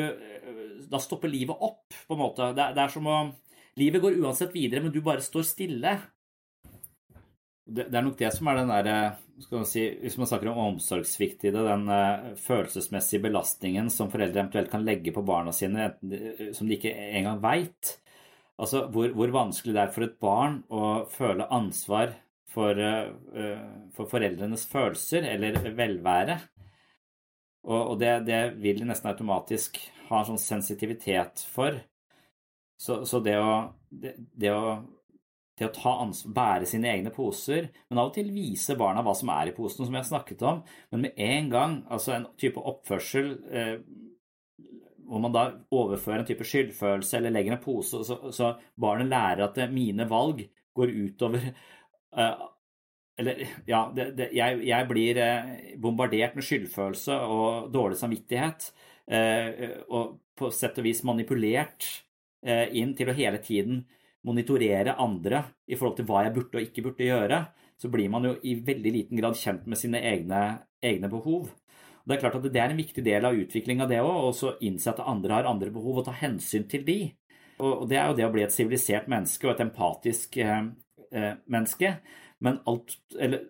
da stopper livet opp, på en måte. Det, det er som å Livet går uansett videre, men du bare står stille. Det, det er nok det som er den derre si, Hvis man snakker om omsorgssvikt i det, den uh, følelsesmessige belastningen som foreldre eventuelt kan legge på barna sine, som de ikke engang veit. Altså hvor, hvor, vanskelig det er for et barn å føle ansvar for, uh, for foreldrenes følelser eller velvære. Og, det, det, vil nesten automatisk ha en sånn sensitivitet for. Så, så det, å, det, det, å, det, å, ansvar, bære sine egne poser, men av og til vise barna hva som er i posen, som jeg har snakket om, men med en gang, altså en type oppførsel eh, hvor man da overfører en type skyldfølelse eller legger en pose, så, så barnet lærer at mine valg går utover uh, eller, ja, det, det, jeg, jeg, blir eh, bombardert med skyldfølelse og dårlig samvittighet. Eh, og på sett og vis manipulert eh, inn til å hele tiden monitorere andre i forhold til hva jeg burde og ikke burde gjøre. Så blir man jo i veldig liten grad kjent med sine egne, egne behov. Og det er klart at det er en viktig del av utviklinga, det òg, å innse at andre har andre behov og ta hensyn til de. Og det er jo det å bli et sivilisert menneske og et empatisk menneske. Men alt, eller,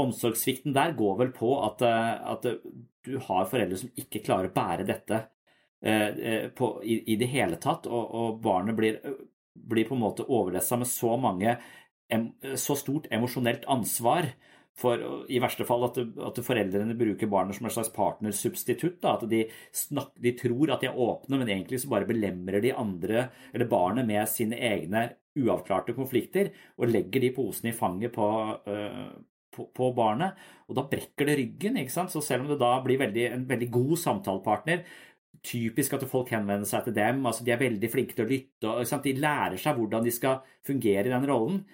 omsorgssvikten der går vel på at, eh, at, du har foreldre som ikke klarer å bære dette eh, eh, på, i, i, det hele tatt, og, og barnet blir, blir, på en måte overlessa med så mange så stort emosjonelt ansvar for i verste fall at, at foreldrene bruker barnet som en slags partnersubstitutt. Da, at de, snak, de, tror at de er åpne, men egentlig så bare belemrer de andre eller barnet med sine egne uavklarte konflikter og legger de posene i fanget på, uh, på, på, barnet. Og da brekker det ryggen. ikke sant? Så selv om det da blir veldig, en veldig god samtalepartner, typisk at folk henvender seg til dem, altså de er veldig flinke til å lytte, ikke sant? de lærer seg hvordan de skal fungere i den rollen.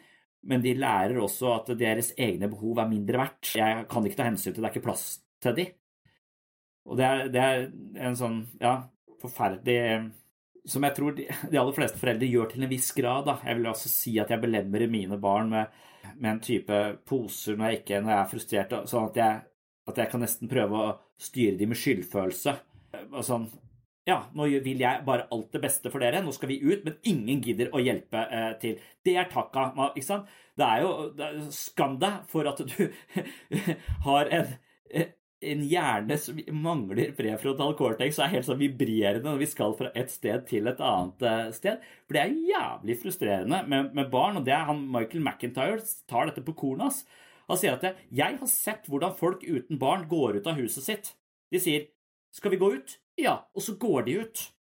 Men de lærer også at deres egne behov er mindre verdt. Jeg kan ikke ta hensyn til det, det er ikke plass til de. Og det er, det er en sånn ja, forferdelig som jeg tror de, de, aller fleste foreldre gjør til en viss grad. Da. Jeg vil også si at jeg belemrer mine barn med, med en type poser når jeg, ikke, når jeg er frustrert, sånn at jeg, at jeg, kan nesten prøve å styre dem med skyldfølelse. Og sånn Ja, nå vil jeg bare alt det beste for dere, nå skal vi ut, men ingen gidder å hjelpe eh, til. Det er takka. Ikke sant? Det er jo Skam deg for at du har en en hjerne som mangler prefrontal cortex er helt sånn vibrerende når vi skal fra et sted til et annet eh, sted. For det er jævlig frustrerende med, med barn, og det er han Michael McIntyre tar dette på kornet. Han sier at 'jeg har sett hvordan folk uten barn går ut av huset sitt'. De sier 'skal vi gå ut'? Ja, og så går de ut.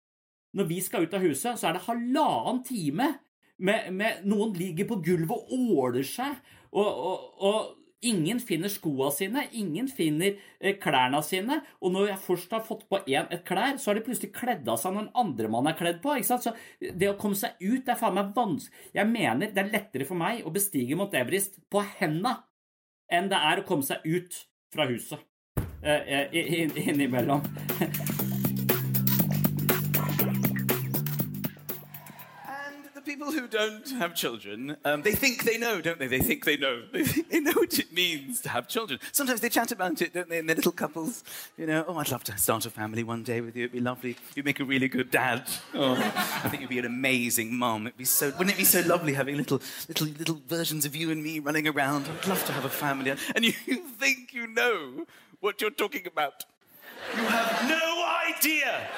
Når vi skal ut av huset, så er det halvannen time med, med noen ligger på gulvet og åler seg, og, og, og Ingen finner skoa sine, ingen finner eh, klærne sine. Og når jeg først har fått på en et klær, så har de plutselig kledd av seg når den andre mann er kledd på. ikke sant? Så det å komme seg ut det er faen meg vanskelig. Jeg mener det er lettere for meg å bestige Mount Everest på henda enn det er å komme seg ut fra huset eh, eh, innimellom. don't have children, um, they think they know, don't they? They think they know. They, think they know what it means to have children. Sometimes they chat about it, don't they? In their little couples, you know, oh, I'd love to start a family one day with you. It'd be lovely. You'd make a really good dad. Oh, I think you'd be an amazing mom. It'd be so. Wouldn't it be so lovely having little, little, little versions of you and me running around? I'd love to have a family. And you think you know what you're talking about. You have no idea.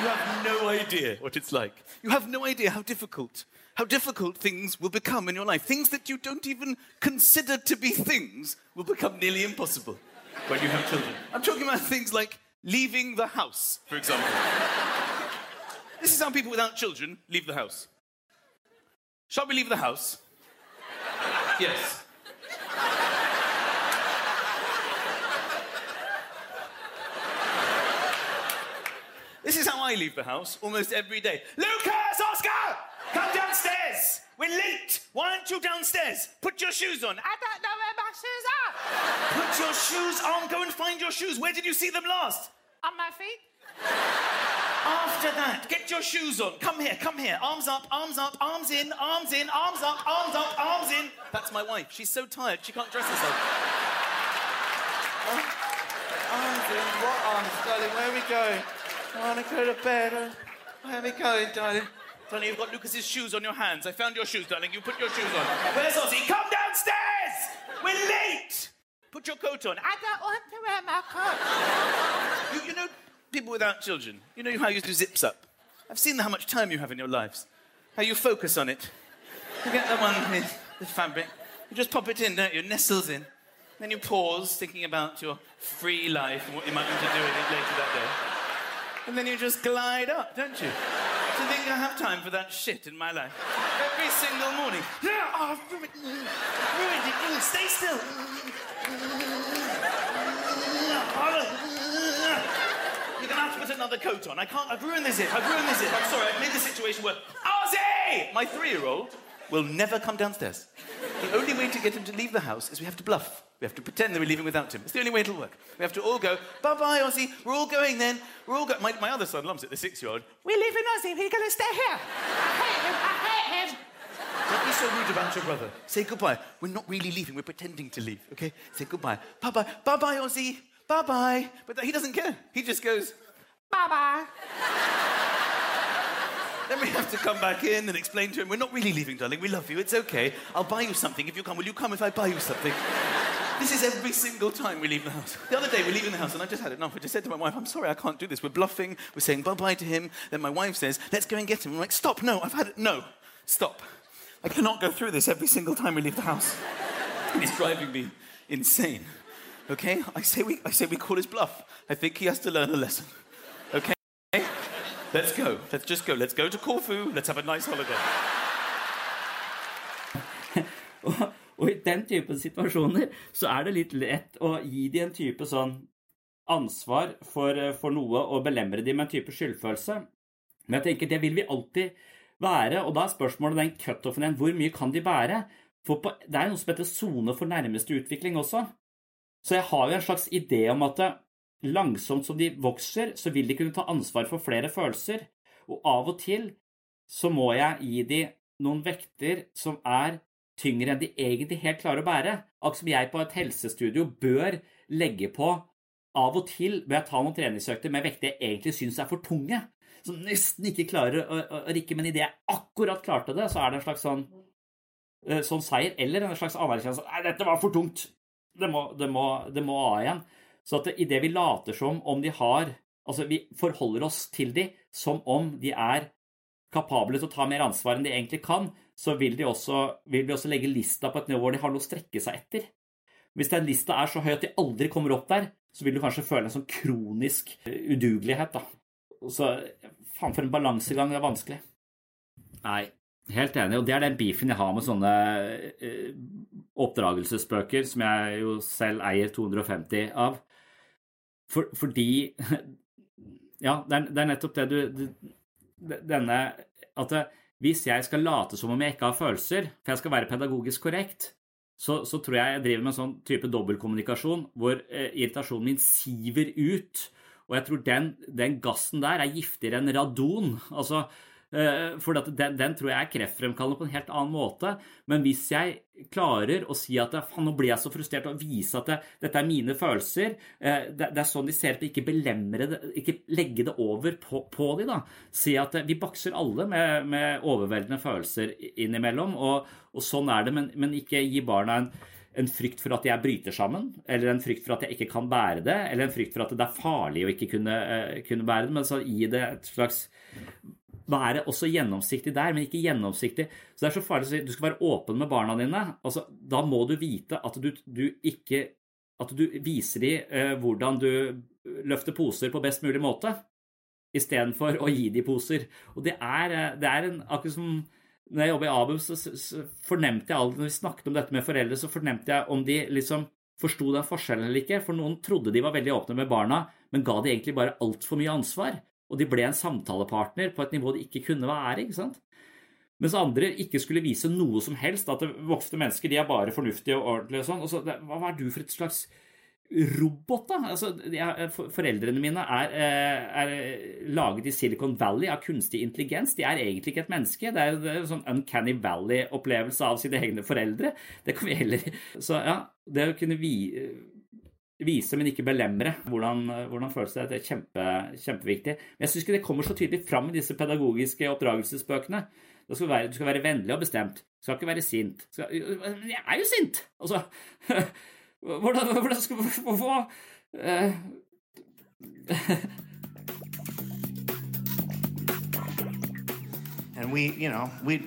You have no idea what it's like. You have no idea how difficult, how difficult things will become in your life. Things that you don't even consider to be things will become nearly impossible when you have children. I'm talking about things like leaving the house, for example. this is how people without children leave the house. Shall we leave the house? yes. This is how I leave the house almost every day. Lucas, Oscar, come downstairs. We're late. Why aren't you downstairs? Put your shoes on. I don't know where my shoes are. Put your shoes on. Go and find your shoes. Where did you see them last? On my feet. After that, get your shoes on. Come here, come here. Arms up, arms up, arms in, arms in, arms up, arms up, arms in. That's my wife. She's so tired, she can't dress herself. Arms in. What arms, darling? Where are we going? I want to go to bed. Where are we going, darling? Darling, you've got Lucas's shoes on your hands. I found your shoes, darling. You put your shoes on. Where's Ozzy? Come downstairs! We're late! Put your coat on. I don't want to wear my coat. You, you know, people without children, you know how you do zips up? I've seen how much time you have in your lives. How you focus on it. You get the one with the fabric. You just pop it in, don't you? It nestles in. Then you pause, thinking about your free life and what you might want to do with it later that day. And then you just glide up, don't you? You think I have time for that shit in my life? Every single morning. Yeah, oh, I've ruined, ruined it. Stay still. You're gonna have to put another coat on. I can't. I've ruined this zip. I've ruined this zip. I'm sorry. I've made the situation worse. Ozzy! My three-year-old will never come downstairs. The only way to get him to leave the house is we have to bluff. We have to pretend that we're leaving without him. It's the only way it'll work. We have to all go, bye bye, Ozzy. We're all going then. We're all going. My, my other son loves it, the six year old. We're leaving Ozzy. We're going to stay here. I hate him. I hate him. Don't be so rude about your brother. Say goodbye. We're not really leaving. We're pretending to leave, okay? Say goodbye. Bye bye. Bye bye, Ozzy. Bye bye. But he doesn't care. He just goes, bye bye. Then we have to come back in and explain to him, we're not really leaving, darling. We love you. It's okay. I'll buy you something if you come. Will you come if I buy you something? This is every single time we leave the house. The other day, we're leaving the house, and I just had enough. I just said to my wife, I'm sorry, I can't do this. We're bluffing. We're saying bye bye to him. Then my wife says, Let's go and get him. I'm like, Stop, no, I've had it. No, stop. I cannot go through this every single time we leave the house. it's driving me insane. Okay? I say, we, I say we call his bluff. I think he has to learn a lesson. Okay? Let's go. Let's just go. Let's go to Corfu. Let's have a nice holiday. Og i den type situasjoner så er det litt lett å gi dem en type sånn ansvar for, for noe og belemre dem med en type skyldfølelse. Men jeg tenker det vil vi alltid være, og da er spørsmålet den cutoffen igjen. Hvor mye kan de bære? For på, det er noe som heter sone for nærmeste utvikling også. Så jeg har jo en slags idé om at langsomt som de vokser, så vil de kunne ta ansvar for flere følelser. Og av og til så må jeg gi dem noen vekter som er tyngre enn de egentlig helt klarer å bære. Akkurat som jeg på et helsestudio bør legge på av og til ved å ta noen treningsøkter med vekter jeg egentlig syns er for tunge. Som nesten ikke klarer å, å, å rikke, men idet jeg akkurat klarte det, så er det en slags sånn, eh, sånn seier eller en slags anerkjennelse Nei, dette var for tungt. Det må, det må, det må av igjen. Så at idet vi later som om de har Altså, vi forholder oss til de som om de er kapable til å ta mer ansvar enn de egentlig kan, så vil, også, vil, de også legge lista på et nivå hvor de har noe å strekke seg etter. Hvis den lista er så høy at de aldri kommer opp der, så vil du kanskje føle en sånn kronisk eh, udugelighet. da. Så faen, for en balansegang det er vanskelig. Nei, Helt enig, og det er den beefen jeg har med sånne eh, oppdragelsesbøker, som jeg jo selv eier 250 av. For, fordi Ja, det er, det er, nettopp det du, du Denne At hvis jeg skal late som om jeg ikke har følelser, for jeg skal være pedagogisk korrekt, så, så tror jeg jeg driver med en sånn type dobbeltkommunikasjon hvor eh, irritasjonen min siver ut. Og jeg tror den, den gassen der er giftigere enn radon. Altså, Eh, for den, den, tror jeg er kreftfremkallende på en helt annen måte. Men hvis jeg klarer å si at nå blir jeg så frustrert, og vise at det, dette er mine følelser eh, det, det, er sånn de ser at ikke belemre det, ikke legge det over på, på de da. Si at eh, vi bakser alle med, med overveldende følelser innimellom, og, og, sånn er det, men, men ikke gi barna en en frykt for at jeg bryter sammen, eller en frykt for at jeg ikke kan bære det, eller en frykt for at det er farlig å ikke kunne, kunne bære det, men så gi det et slags være også gjennomsiktig der, men ikke gjennomsiktig. Så det er så farlig å si du skal være åpen med barna dine. Altså, da må du vite at du, du ikke At du viser dem eh, hvordan du løfter poser på best mulig måte, istedenfor å gi dem poser. Og det er, eh, det er en Akkurat som når jeg jobber i ABU, så, så fornemte jeg alltid, når vi snakket om dette med foreldre, så fornemte jeg om de liksom forsto den forskjellen eller ikke. For noen trodde de var veldig åpne med barna, men ga de egentlig bare altfor mye ansvar og de ble en samtalepartner på et nivå de ikke kunne være. ikke sant? Mens andre ikke skulle vise noe som helst. At voksne mennesker de er bare fornuftige og ordentlige. og sånn. Og så, hva er du for et slags robot, da? Altså, er, foreldrene mine er, eh, er, laget i Silicon Valley av kunstig intelligens. De er egentlig ikke et menneske. Det er en sånn Uncanny Valley-opplevelse av sine egne foreldre. Det kan vi heller Så ja, det å kunne vi vise, men ikke belemre hvordan, hvordan føles det. Det er kjempe, kjempeviktig. Men jeg syns ikke det kommer så tydelig fram i disse pedagogiske oppdragelsesbøkene. Skal, være, du skal være vennlig og bestemt. Du skal ikke være sint. Skal, men jeg er jo sint! Altså Hvordan, hvordan skal Hvorfor uh, And we, you know, we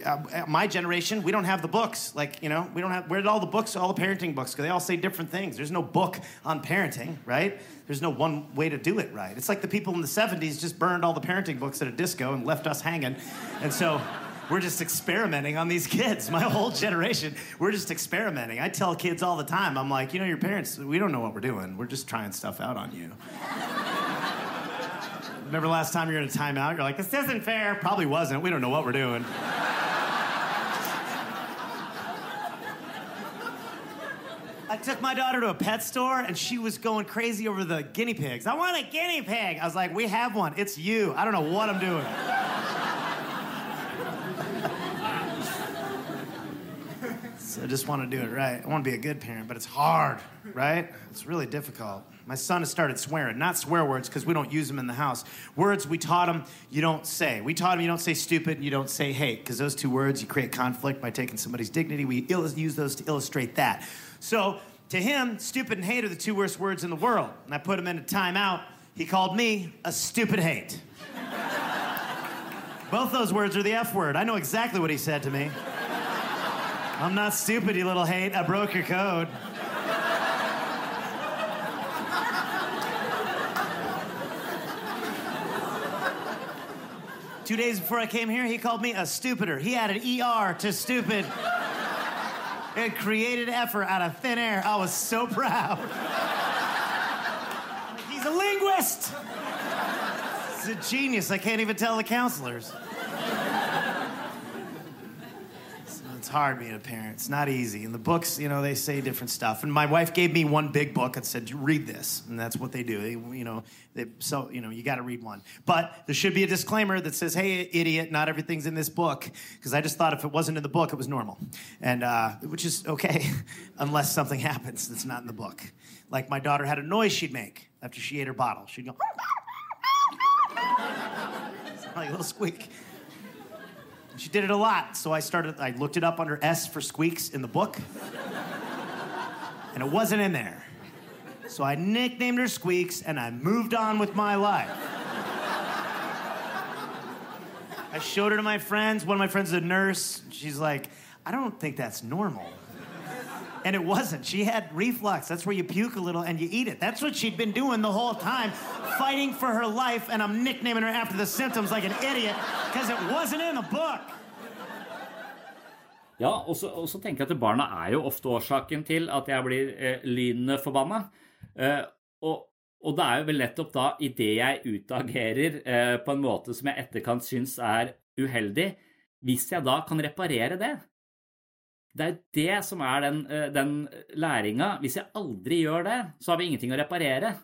uh, my generation, we don't have the books. Like, you know, we don't have, where did all the books, all the parenting books, because they all say different things. There's no book on parenting, right? There's no one way to do it right. It's like the people in the 70s just burned all the parenting books at a disco and left us hanging. And so we're just experimenting on these kids. My whole generation, we're just experimenting. I tell kids all the time, I'm like, you know, your parents, we don't know what we're doing. We're just trying stuff out on you. Remember last time you were in a timeout? You're like, this isn't fair. Probably wasn't. We don't know what we're doing. Took my daughter to a pet store and she was going crazy over the guinea pigs. I want a guinea pig. I was like, we have one. It's you. I don't know what I'm doing. so I just want to do it right. I want to be a good parent, but it's hard, right? It's really difficult. My son has started swearing, not swear words because we don't use them in the house. Words we taught him you don't say. We taught him you don't say stupid and you don't say hate because those two words you create conflict by taking somebody's dignity. We use those to illustrate that. So to him, stupid and hate are the two worst words in the world. And I put him in a timeout. He called me a stupid hate. Both those words are the F word. I know exactly what he said to me. I'm not stupid, you little hate. I broke your code. Two days before I came here, he called me a stupider. He added ER to stupid. It created effort out of thin air. I was so proud. He's a linguist. He's a genius. I can't even tell the counselors. it's hard being a parent. It's not easy. And the books, you know, they say different stuff. And my wife gave me one big book and said, "Read this," and that's what they do. They, you know, they, so you know, you got to read one. But there should be a disclaimer that says, "Hey, idiot, not everything's in this book," because I just thought if it wasn't in the book, it was normal, and uh, which is okay, unless something happens that's not in the book. Like my daughter had a noise she'd make after she ate her bottle. She'd go. like a little squeak. She did it a lot, so I started, I looked it up under S for squeaks in the book, and it wasn't in there. So I nicknamed her Squeaks, and I moved on with my life. I showed her to my friends. One of my friends is a nurse. She's like, I don't think that's normal. And it wasn't. She had reflux. That's where you puke a little and you eat it. That's what she'd been doing the whole time, fighting for her life. And I'm nicknaming her after the symptoms like an idiot because it wasn't in the book. Ja, og så, tenker jeg at barna er jo ofte årsaken til at jeg blir eh, lynende forbanna. Eh, og, og, det er jo vel nettopp da idet jeg utagerer eh, på en måte som jeg etterkant syns er uheldig, hvis jeg da kan reparere det. Det er det som er den, eh, den læringa. Hvis jeg aldri gjør det, så har vi ingenting å reparere.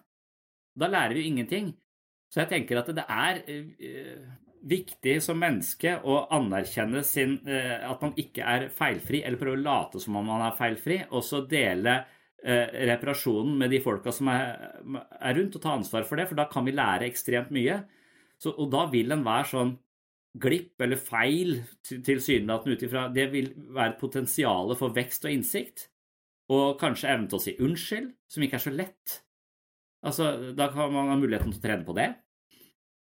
Da lærer vi ingenting. Så jeg tenker at det er eh, viktig som menneske å anerkjenne sin, eh, at man ikke er feilfri, eller prøve å late som om man er feilfri, og så dele reparasjonen med de folka som er, rundt, og ta ansvar for det, for da kan vi lære ekstremt mye. Så, og da vil enhver sånn glipp eller feil tilsynelatende ut ifra Det vil være et potensial for vekst og innsikt, og kanskje evnen til å si unnskyld, som ikke er så lett. Altså, Da kan man ha muligheten til å trene på det.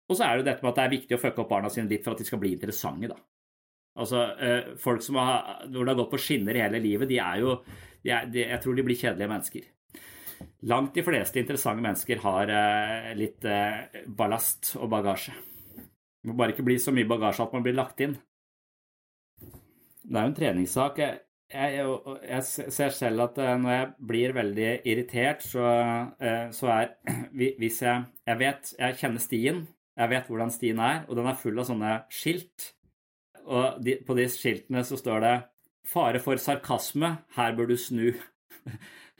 Og så er det jo dette med at det er viktig å fucke opp barna sine litt for at de skal bli interessante, da. Altså, eh, folk som har, når det har gått på skinner hele livet, de er jo de er, de, Jeg tror de blir kjedelige mennesker. Langt de fleste interessante mennesker har eh, litt eh, ballast og bagasje. Det må bare ikke bli så mye bagasje at man blir lagt inn. Det er jo en treningssak. Jeg, jeg, jeg ser selv at når jeg blir veldig irritert, så, så er Hvis jeg Jeg vet Jeg kjenner stien, jeg vet hvordan stien er, og den er full av sånne skilt. Og de, på de skiltene så står det 'Fare for sarkasme, her bør du snu'.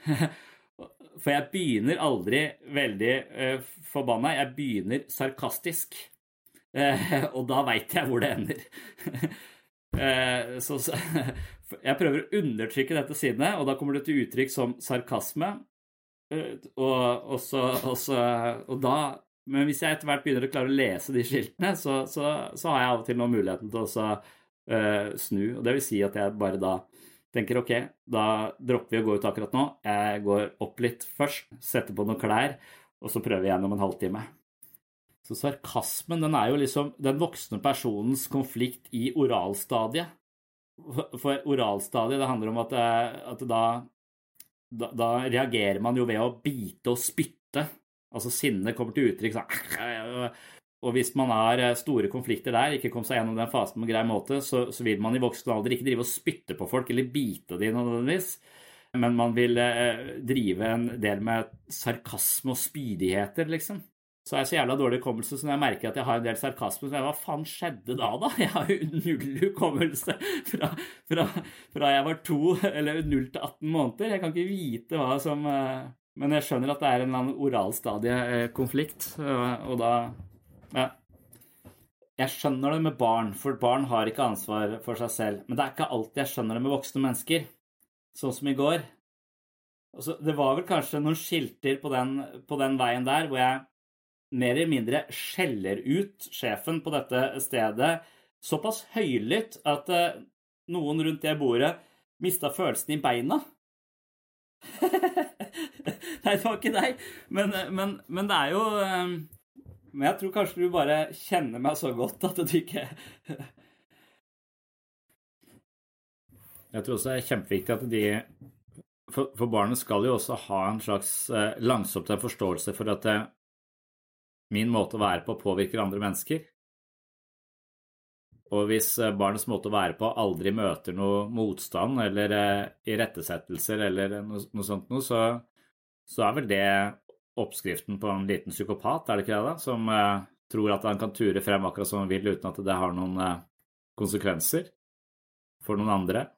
for jeg begynner aldri veldig uh, forbanna, jeg begynner sarkastisk. Uh, og da veit jeg hvor det ender. uh, så, jeg prøver å undertrykke dette sinnet, og da kommer det til uttrykk som sarkasme. Og, og, så, og, så, og da men hvis jeg etter hvert begynner å klare å lese de skiltene, så, så, har jeg av og til nå muligheten til å uh, snu. og Det vil si at jeg bare da tenker ok, da dropper vi å gå ut akkurat nå. Jeg går opp litt først, setter på noen klær, og så prøver vi igjen om en halvtime. Så sarkasmen den er jo liksom den voksne personens konflikt i oralstadiet. For oralstadiet det handler om at, eh, at da, da, da reagerer man jo ved å bite og spytte Altså sinnet kommer til uttrykk sånn Og hvis man har eh, store konflikter der, ikke kom seg gjennom den fasen på en grei måte, så, så, vil man i voksen alder ikke drive og spytte på folk eller bite dem nødvendigvis. Men man vil eh, drive en del med sarkasme og spydigheter, liksom. Så har jeg så jævla dårlig hukommelse, så når jeg merker at jeg har en del sarkasme, så jeg, hva faen skjedde da, da? Jeg har jo null hukommelse fra, fra, fra, jeg var to eller null til 18 måneder. Jeg kan ikke vite hva som eh, men jeg skjønner at det er en eller annen oralstadiekonflikt, og da Ja. Jeg skjønner det med barn, for barn har ikke ansvar for seg selv. Men det er ikke alltid jeg skjønner det med voksne mennesker, sånn som i går. Altså, det var vel kanskje noen skilter på den, på den veien der hvor jeg mer eller mindre skjeller ut sjefen på dette stedet såpass høylytt at uh, noen rundt det bordet mista følelsen i beina. Nei, det var ikke deg. Men, men, men, det er jo ehm, Men jeg tror kanskje du bare kjenner meg så godt at du ikke Jeg tror også det er kjempeviktig at de For, for barnet skal jo også ha en slags langsomt en forståelse for at min måte å være på påvirker andre mennesker. Og hvis eh, barnets måte å være på aldri møter noe motstand eller eh, irettesettelser eller noe, sånt noe, så, så, er vel det oppskriften på en liten psykopat, er det ikke det, da? Som eh, tror at han kan ture frem akkurat som han vil uten at det har noen eh, konsekvenser for noen andre.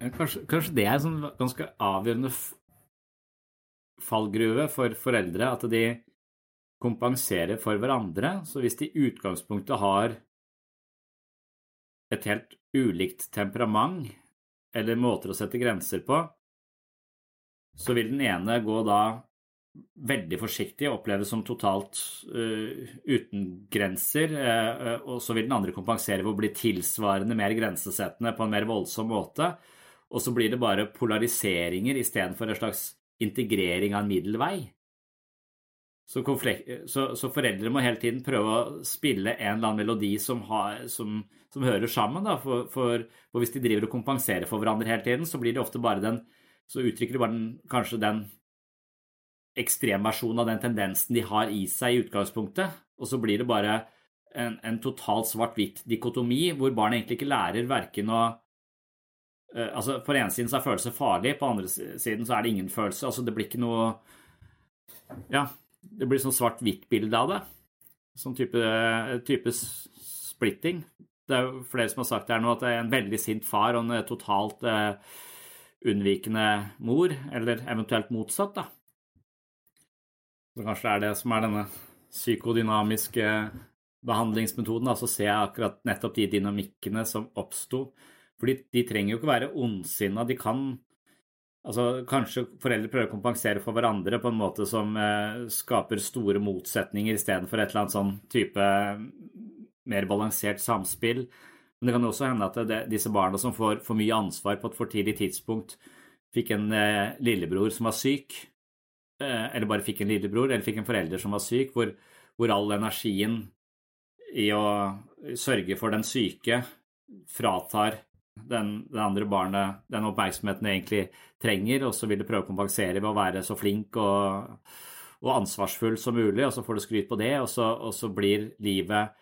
Kanskje, kanskje det er en sånn ganske avgjørende fallgruve for foreldre, at de kompenserer for hverandre. Så hvis de i utgangspunktet har et helt ulikt temperament eller måter å sette grenser på, så vil den ene gå da veldig forsiktig og oppleves som totalt uh, uten grenser, uh, og så vil den andre kompensere ved å bli tilsvarende mer grensesettende på en mer voldsom måte, og så blir det bare polariseringer istedenfor en slags integrering av en middelvei. Så, så, så, foreldre må hele tiden prøve å spille en eller annen melodi som, har, som, som hører sammen. Da, for, for, for, hvis de driver og kompenserer for hverandre hele tiden, så blir det ofte bare den Så uttrykker de bare den, kanskje den ekstremversjonen av den tendensen de har i seg i utgangspunktet, og så blir det bare en, en totalt svart-hvitt-dikotomi, hvor barn egentlig ikke lærer verken å uh, altså På den ene siden så er følelser farlig, på den andre siden så er det ingen følelse. altså Det blir ikke noe Ja, det blir sånn svart-hvitt-bilde av det. Sånn type, type splitting. Det er jo flere som har sagt her nå, at det er en veldig sint far og en totalt uh, unnvikende mor, eller eventuelt motsatt, da. Så kanskje det er det som er denne psykodynamiske behandlingsmetoden. Altså ser jeg akkurat nettopp de dynamikkene som oppsto. Fordi de trenger jo ikke være ondsinna. De kan altså Kanskje foreldre prøver å kompensere for hverandre på en måte som eh, skaper store motsetninger istedenfor et eller annet sånn type mer balansert samspill. Men det kan også hende at det, disse barna som får for mye ansvar på et for tidlig tidspunkt, fikk en eh, lillebror som var syk, eh, eller bare fikk en lillebror, eller fikk en forelder som var syk, hvor, hvor all energien i å sørge for den syke fratar den, det andre barnet den oppmerksomheten det egentlig trenger, og så vil det prøve å kompensere ved å være så flink og, og ansvarsfull som mulig, og så får du skryt på det, og så, og så, blir livet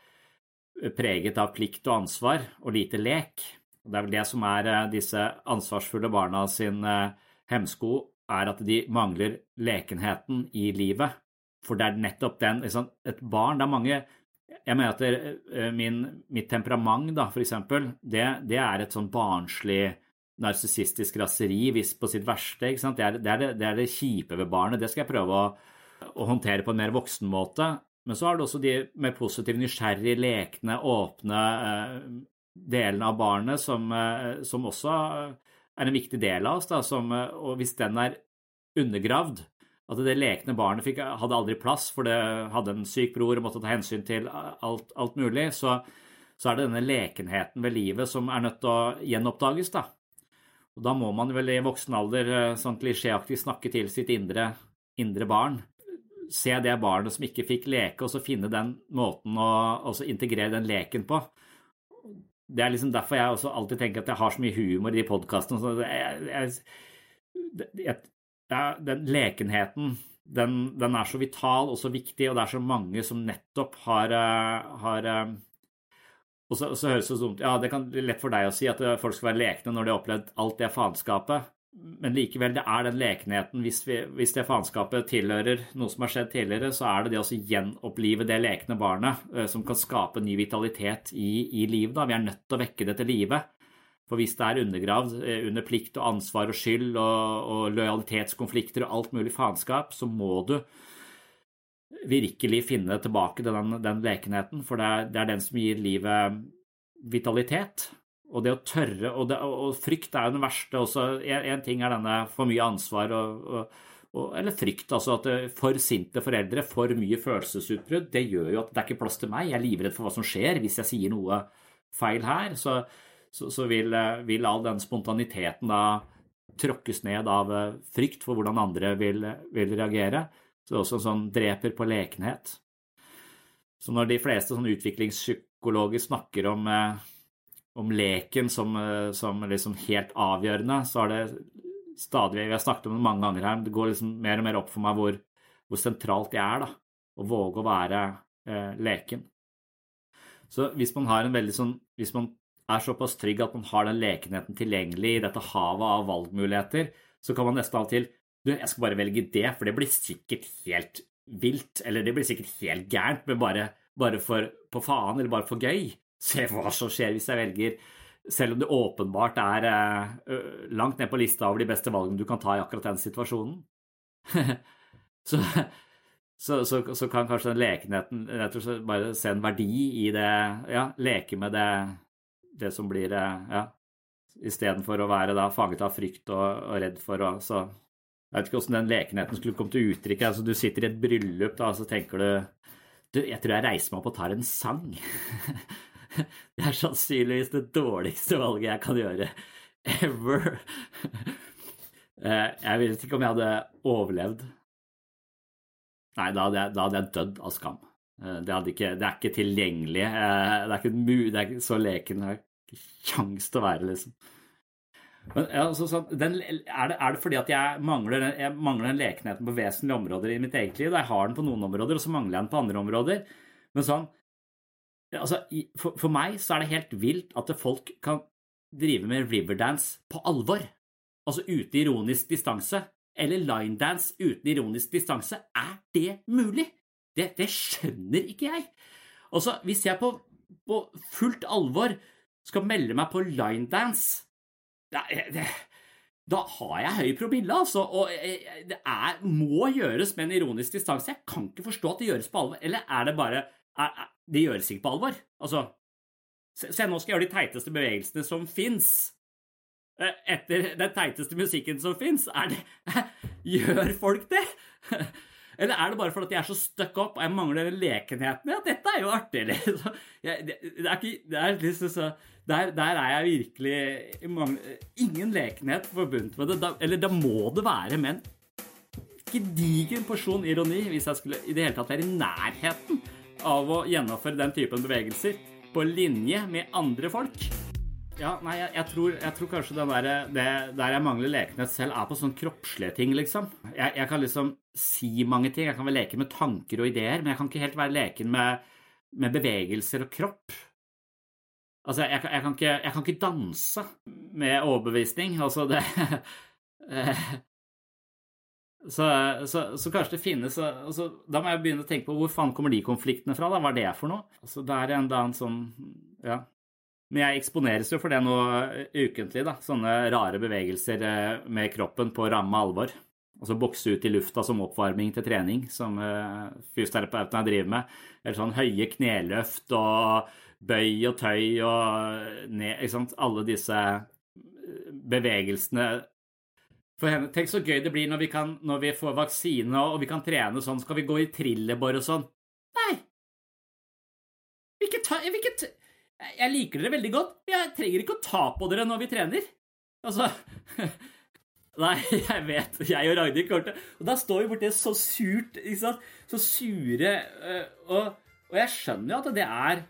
preget av plikt og ansvar og lite lek. Det er vel det som er eh, disse ansvarsfulle barna sin eh, hemsko, er at de mangler lekenheten i livet. For det er nettopp den liksom, Et barn Det er mange jeg mener at det, eh, min, mitt temperament, da, for eksempel, det, det er et sånn barnslig narsissistisk raseri hvis på sitt verste. ikke sant? Det er det, er det, det er det, kjipe ved barnet. Det skal jeg prøve å, å, håndtere på en mer voksen måte. Men så har du også de mer positive, nysgjerrige, lekne, åpne eh, delene av barnet som, eh, som, også er en viktig del av oss. Da, som, eh, og hvis den er undergravd, at det lekne barnet fikk, hadde aldri plass, for det hadde en syk bror og måtte ta hensyn til alt, alt mulig, så, så, er det denne lekenheten ved livet som er nødt til å gjenoppdages. da. Og Da må man vel i voksen alder eh, sånn klisjéaktig snakke til sitt indre, indre, barn. Se det barnet som ikke fikk leke, og så finne den måten å integrere den leken på. Det er liksom derfor jeg også alltid tenker at jeg har så mye humor i de podkastene. Jeg, jeg, jeg, ja, den lekenheten den, den, er så vital og så viktig, og det er så mange som nettopp har, eh, har eh, og så, så, høres det så dumt Ja, det kan bli lett for deg å si at folk skal være lekne når de har opplevd alt det faenskapet, men likevel, det er den lekenheten. Hvis, vi, hvis, det faenskapet tilhører noe som har skjedd tidligere, så er det det å gjenopplive det lekne barnet eh, som kan skape ny vitalitet i, i livet. Da. Vi er nødt til å vekke det til live. For hvis det er undergravd eh, under plikt og ansvar og skyld og, og lojalitetskonflikter og alt mulig faenskap, så må du virkelig finne tilbake til den, den lekenheten, for det er, det er, den som gir livet vitalitet. Og det å tørre Og, det, og frykt er jo den verste også. En ting er denne for mye ansvar og, og eller frykt, altså at for sinte foreldre, for mye følelsesutbrudd, det gjør jo at det er ikke plass til meg. Jeg er livredd for hva som skjer hvis jeg sier noe feil her. Så så, så vil, eh, vil, all den spontaniteten da tråkkes ned av eh, frykt for hvordan andre vil, vil reagere. Så det er også en sånn dreper på lekenhet. Så når de fleste sånn utviklingspsykologer snakker om, eh, om leken som, som liksom helt avgjørende, så har det stadig Vi har snakket om det mange ganger her, men det går liksom mer og mer opp for meg hvor, hvor sentralt det er da, å våge å være eh, leken. Så hvis man har en veldig sånn Hvis man er såpass trygg at man har den lekenheten tilgjengelig i dette havet av valgmuligheter, så kan man nesten av og til Du, jeg skal bare velge det, for det blir sikkert helt vilt. Eller det blir sikkert helt gærent, men bare, bare for på faen, eller bare for gøy. Se hva som skjer hvis jeg velger selv om det åpenbart er eh, langt ned på lista over de beste valgene du kan ta i akkurat den situasjonen. så, så, så, så, kan kanskje den lekenheten rett og bare se en verdi i det Ja, leke med det det som blir eh, Ja. Istedenfor å være da fanget av frykt og, og redd for å så Jeg vet ikke hvordan den lekenheten skulle komme til uttrykk. Altså, du sitter i et bryllup, da, og så tenker du Du, jeg tror jeg reiser meg opp og tar en sang. det er sannsynligvis det dårligste valget jeg kan gjøre ever. Eh, jeg vet ikke om jeg hadde overlevd. Nei, da hadde jeg, da hadde jeg dødd av skam. Eh, det, ikke, det, er ikke tilgjengelig. Det er ikke, det er ikke så leken kjangs til å være, liksom. Men, altså, så, den, er, det, er, det, fordi at jeg mangler, jeg mangler den lekenheten på vesentlige områder i mitt eget liv? Jeg har den på noen områder, og så mangler jeg den på andre områder. Men sånn Altså, for, for meg så er det helt vilt at folk kan drive med riverdance på alvor. Altså uten ironisk distanse. Eller linedance uten ironisk distanse. Er det mulig? Det, det skjønner ikke jeg. Altså, hvis jeg på, på fullt alvor skal melde meg på linedance det, da har jeg høy promille, altså. Og eh, det er, må gjøres med en ironisk distanse. Jeg kan ikke forstå at det gjøres på alvor. Eller er det bare er, er, Det gjøres ikke på alvor. Altså se nå skal jeg gjøre de teiteste bevegelsene som fins. Eh, etter den teiteste musikken som fins. Gjør folk det? Eller er det bare fordi jeg er så stuck up og jeg mangler lekenheten? Ja, dette er jo artig, Liksom. Det, er ikke det er liksom så, der, der, er jeg virkelig mangler, Ingen lekenhet forbundet med det. Da, eller da må det være med en gedigen porsjon ironi hvis jeg skulle i det hele tatt være i nærheten av å gjennomføre den typen bevegelser på linje med andre folk. Ja, nei, jeg, jeg, tror, jeg tror, kanskje der, det der jeg mangler lekenhet selv, er på sånn kroppslige ting, liksom. Jeg, jeg, kan liksom si mange ting. Jeg kan være leken med tanker og ideer, men jeg kan ikke helt være leken med, med bevegelser og kropp. Altså, jeg, kan ikke, jeg, kan ikke, danse med overbevisning. Altså, det så, så, så, kanskje det finnes altså, Da må jeg begynne å tenke på hvor faen kommer de konfliktene fra? da? Hva er det for noe? Altså, det er en eller annen sånn Ja. Men jeg eksponeres jo for det nå ukentlig, da. Sånne rare bevegelser eh, med kroppen på ramme alvor. Altså bokse ut i lufta som oppvarming til trening, som uh, fysioterapeuten jeg driver med. Eller sånn høye kneløft og bøy og tøy og ned Ikke sant. Alle disse eh, bevegelsene for henne, Tenk så gøy det blir når vi, kan, når vi får vaksine og vi kan trene sånn. Skal vi gå i trillebår og sånn? Nei! Hvilket, vil jeg liker dere veldig godt. Jeg trenger ikke å ta på dere når vi trener. Altså Nei, jeg vet. Jeg og Ragnhild til Og da står vi borti så surt, ikke sant. Så sure øh, og, og, jeg skjønner jo at det er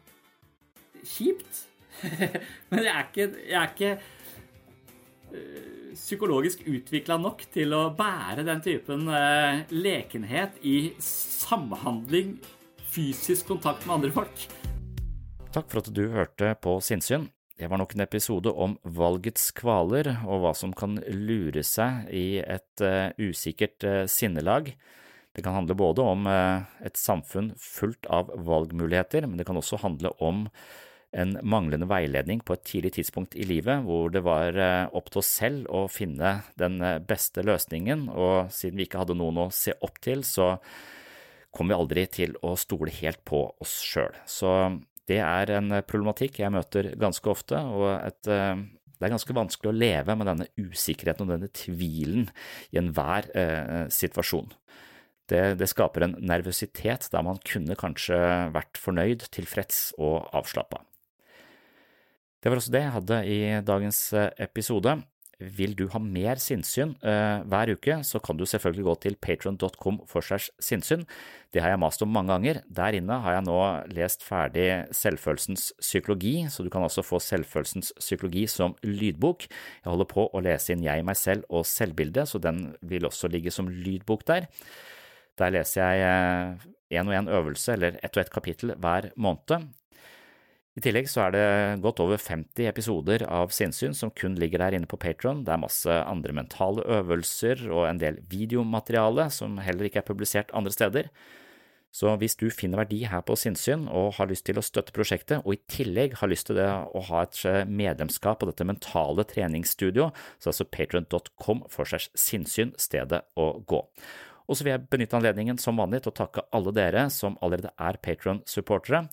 kjipt. Men jeg er ikke, jeg er ikke øh, psykologisk utvikla nok til å bære den typen øh, lekenhet i samhandling, fysisk kontakt med andre folk. Takk for at du hørte på Sinnsyn. Det var nok en episode om valgets kvaler og hva som kan lure seg i et uh, usikkert uh, sinnelag. Det kan handle både om uh, et samfunn fullt av valgmuligheter, men det kan også handle om en manglende veiledning på et tidlig tidspunkt i livet, hvor det var opp til oss selv å finne den beste løsningen, og siden vi ikke hadde noen å se opp til, så kom vi aldri til å stole helt på oss sjøl. Så det er en problematikk jeg møter ganske ofte, og et, eh, det er ganske vanskelig å leve med denne usikkerheten og denne tvilen i enhver eh, situasjon. Det, det, skaper en nervøsitet der man kunne kanskje vært fornøyd, tilfreds og avslappa. Det var også det jeg hadde i dagens eh, episode. Vil du ha mer sinnssyn uh, hver uke, så kan du selvfølgelig gå til patron.com for segs sinnssyn. Det har jeg mast om mange ganger. Der inne har jeg nå lest ferdig Selvfølelsens psykologi, så du kan altså få Selvfølelsens psykologi som lydbok. Jeg holder på å lese inn Jeg, meg selv og selvbildet, så den vil også ligge som lydbok der. Der leser jeg én og én øvelse, eller ett og ett kapittel, hver måned. I tillegg så er det godt over 50 episoder av Sinnsyn som kun ligger der inne på Patron. Det er masse andre mentale øvelser og en del videomateriale som heller ikke er publisert andre steder. Så hvis du finner verdi her på Sinnsyn og har lyst til å støtte prosjektet, og i tillegg har lyst til det å ha et medlemskap på dette mentale treningsstudioet, så er altså patron.com for seg sinnsyn stedet å gå. Og så vil jeg benytte anledningen som vanlig til å takke alle dere som allerede er Patron-supportere.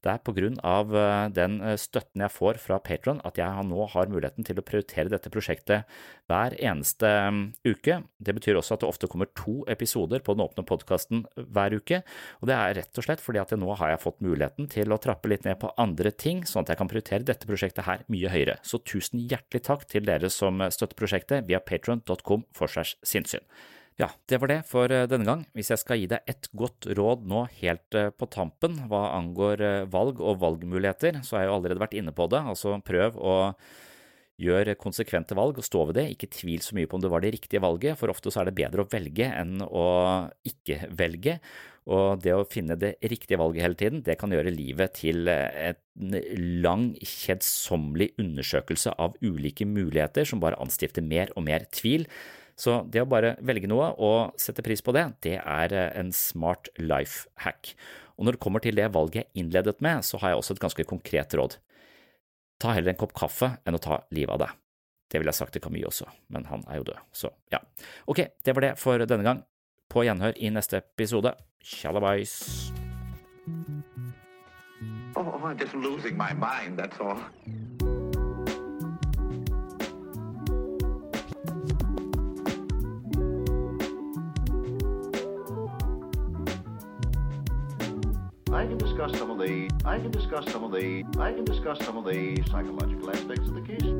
Det er på grunn av eh, den eh, støtten jeg får fra Patron at jeg nå har muligheten til å prioritere dette prosjektet hver eneste mm, uke. Det betyr også at det ofte kommer to episoder på den åpne podkasten hver uke, og det er rett og slett fordi at nå har jeg fått muligheten til å trappe litt ned på andre ting, sånn at jeg kan prioritere dette prosjektet her mye høyere. Så tusen hjertelig takk til dere som støtter prosjektet via patron.com for segs sinnssyn. Ja, det var det for eh, denne gang. Hvis jeg skal gi deg et godt råd nå helt eh, på tampen hva angår eh, valg og valgmuligheter, så har jeg jo allerede vært inne på det. Altså prøv å gjøre konsekvente valg og stå ved det. Ikke tvil så mye på om det var det riktige valget, for ofte så er det bedre å velge enn å ikke velge. Og det å finne det riktige valget hele tiden, det kan gjøre livet til en lang, kjedsommelig undersøkelse av ulike muligheter som bare anstifter mer og mer tvil. Så det å bare velge noe og sette pris på det, det er en smart life hack. Og når det kommer til det valget jeg innledet med, så har jeg også et ganske konkret råd. Ta heller en kopp kaffe enn å ta livet av deg. Det ville jeg sagt til Camille også, men han er jo død, så ja. Ok, det var det for denne gang. På gjenhør i neste episode. Tjallabais! Oh, I'm just losing my mind, that's all. Discuss some of the I can discuss some of the I can discuss some of the psychological aspects of the case.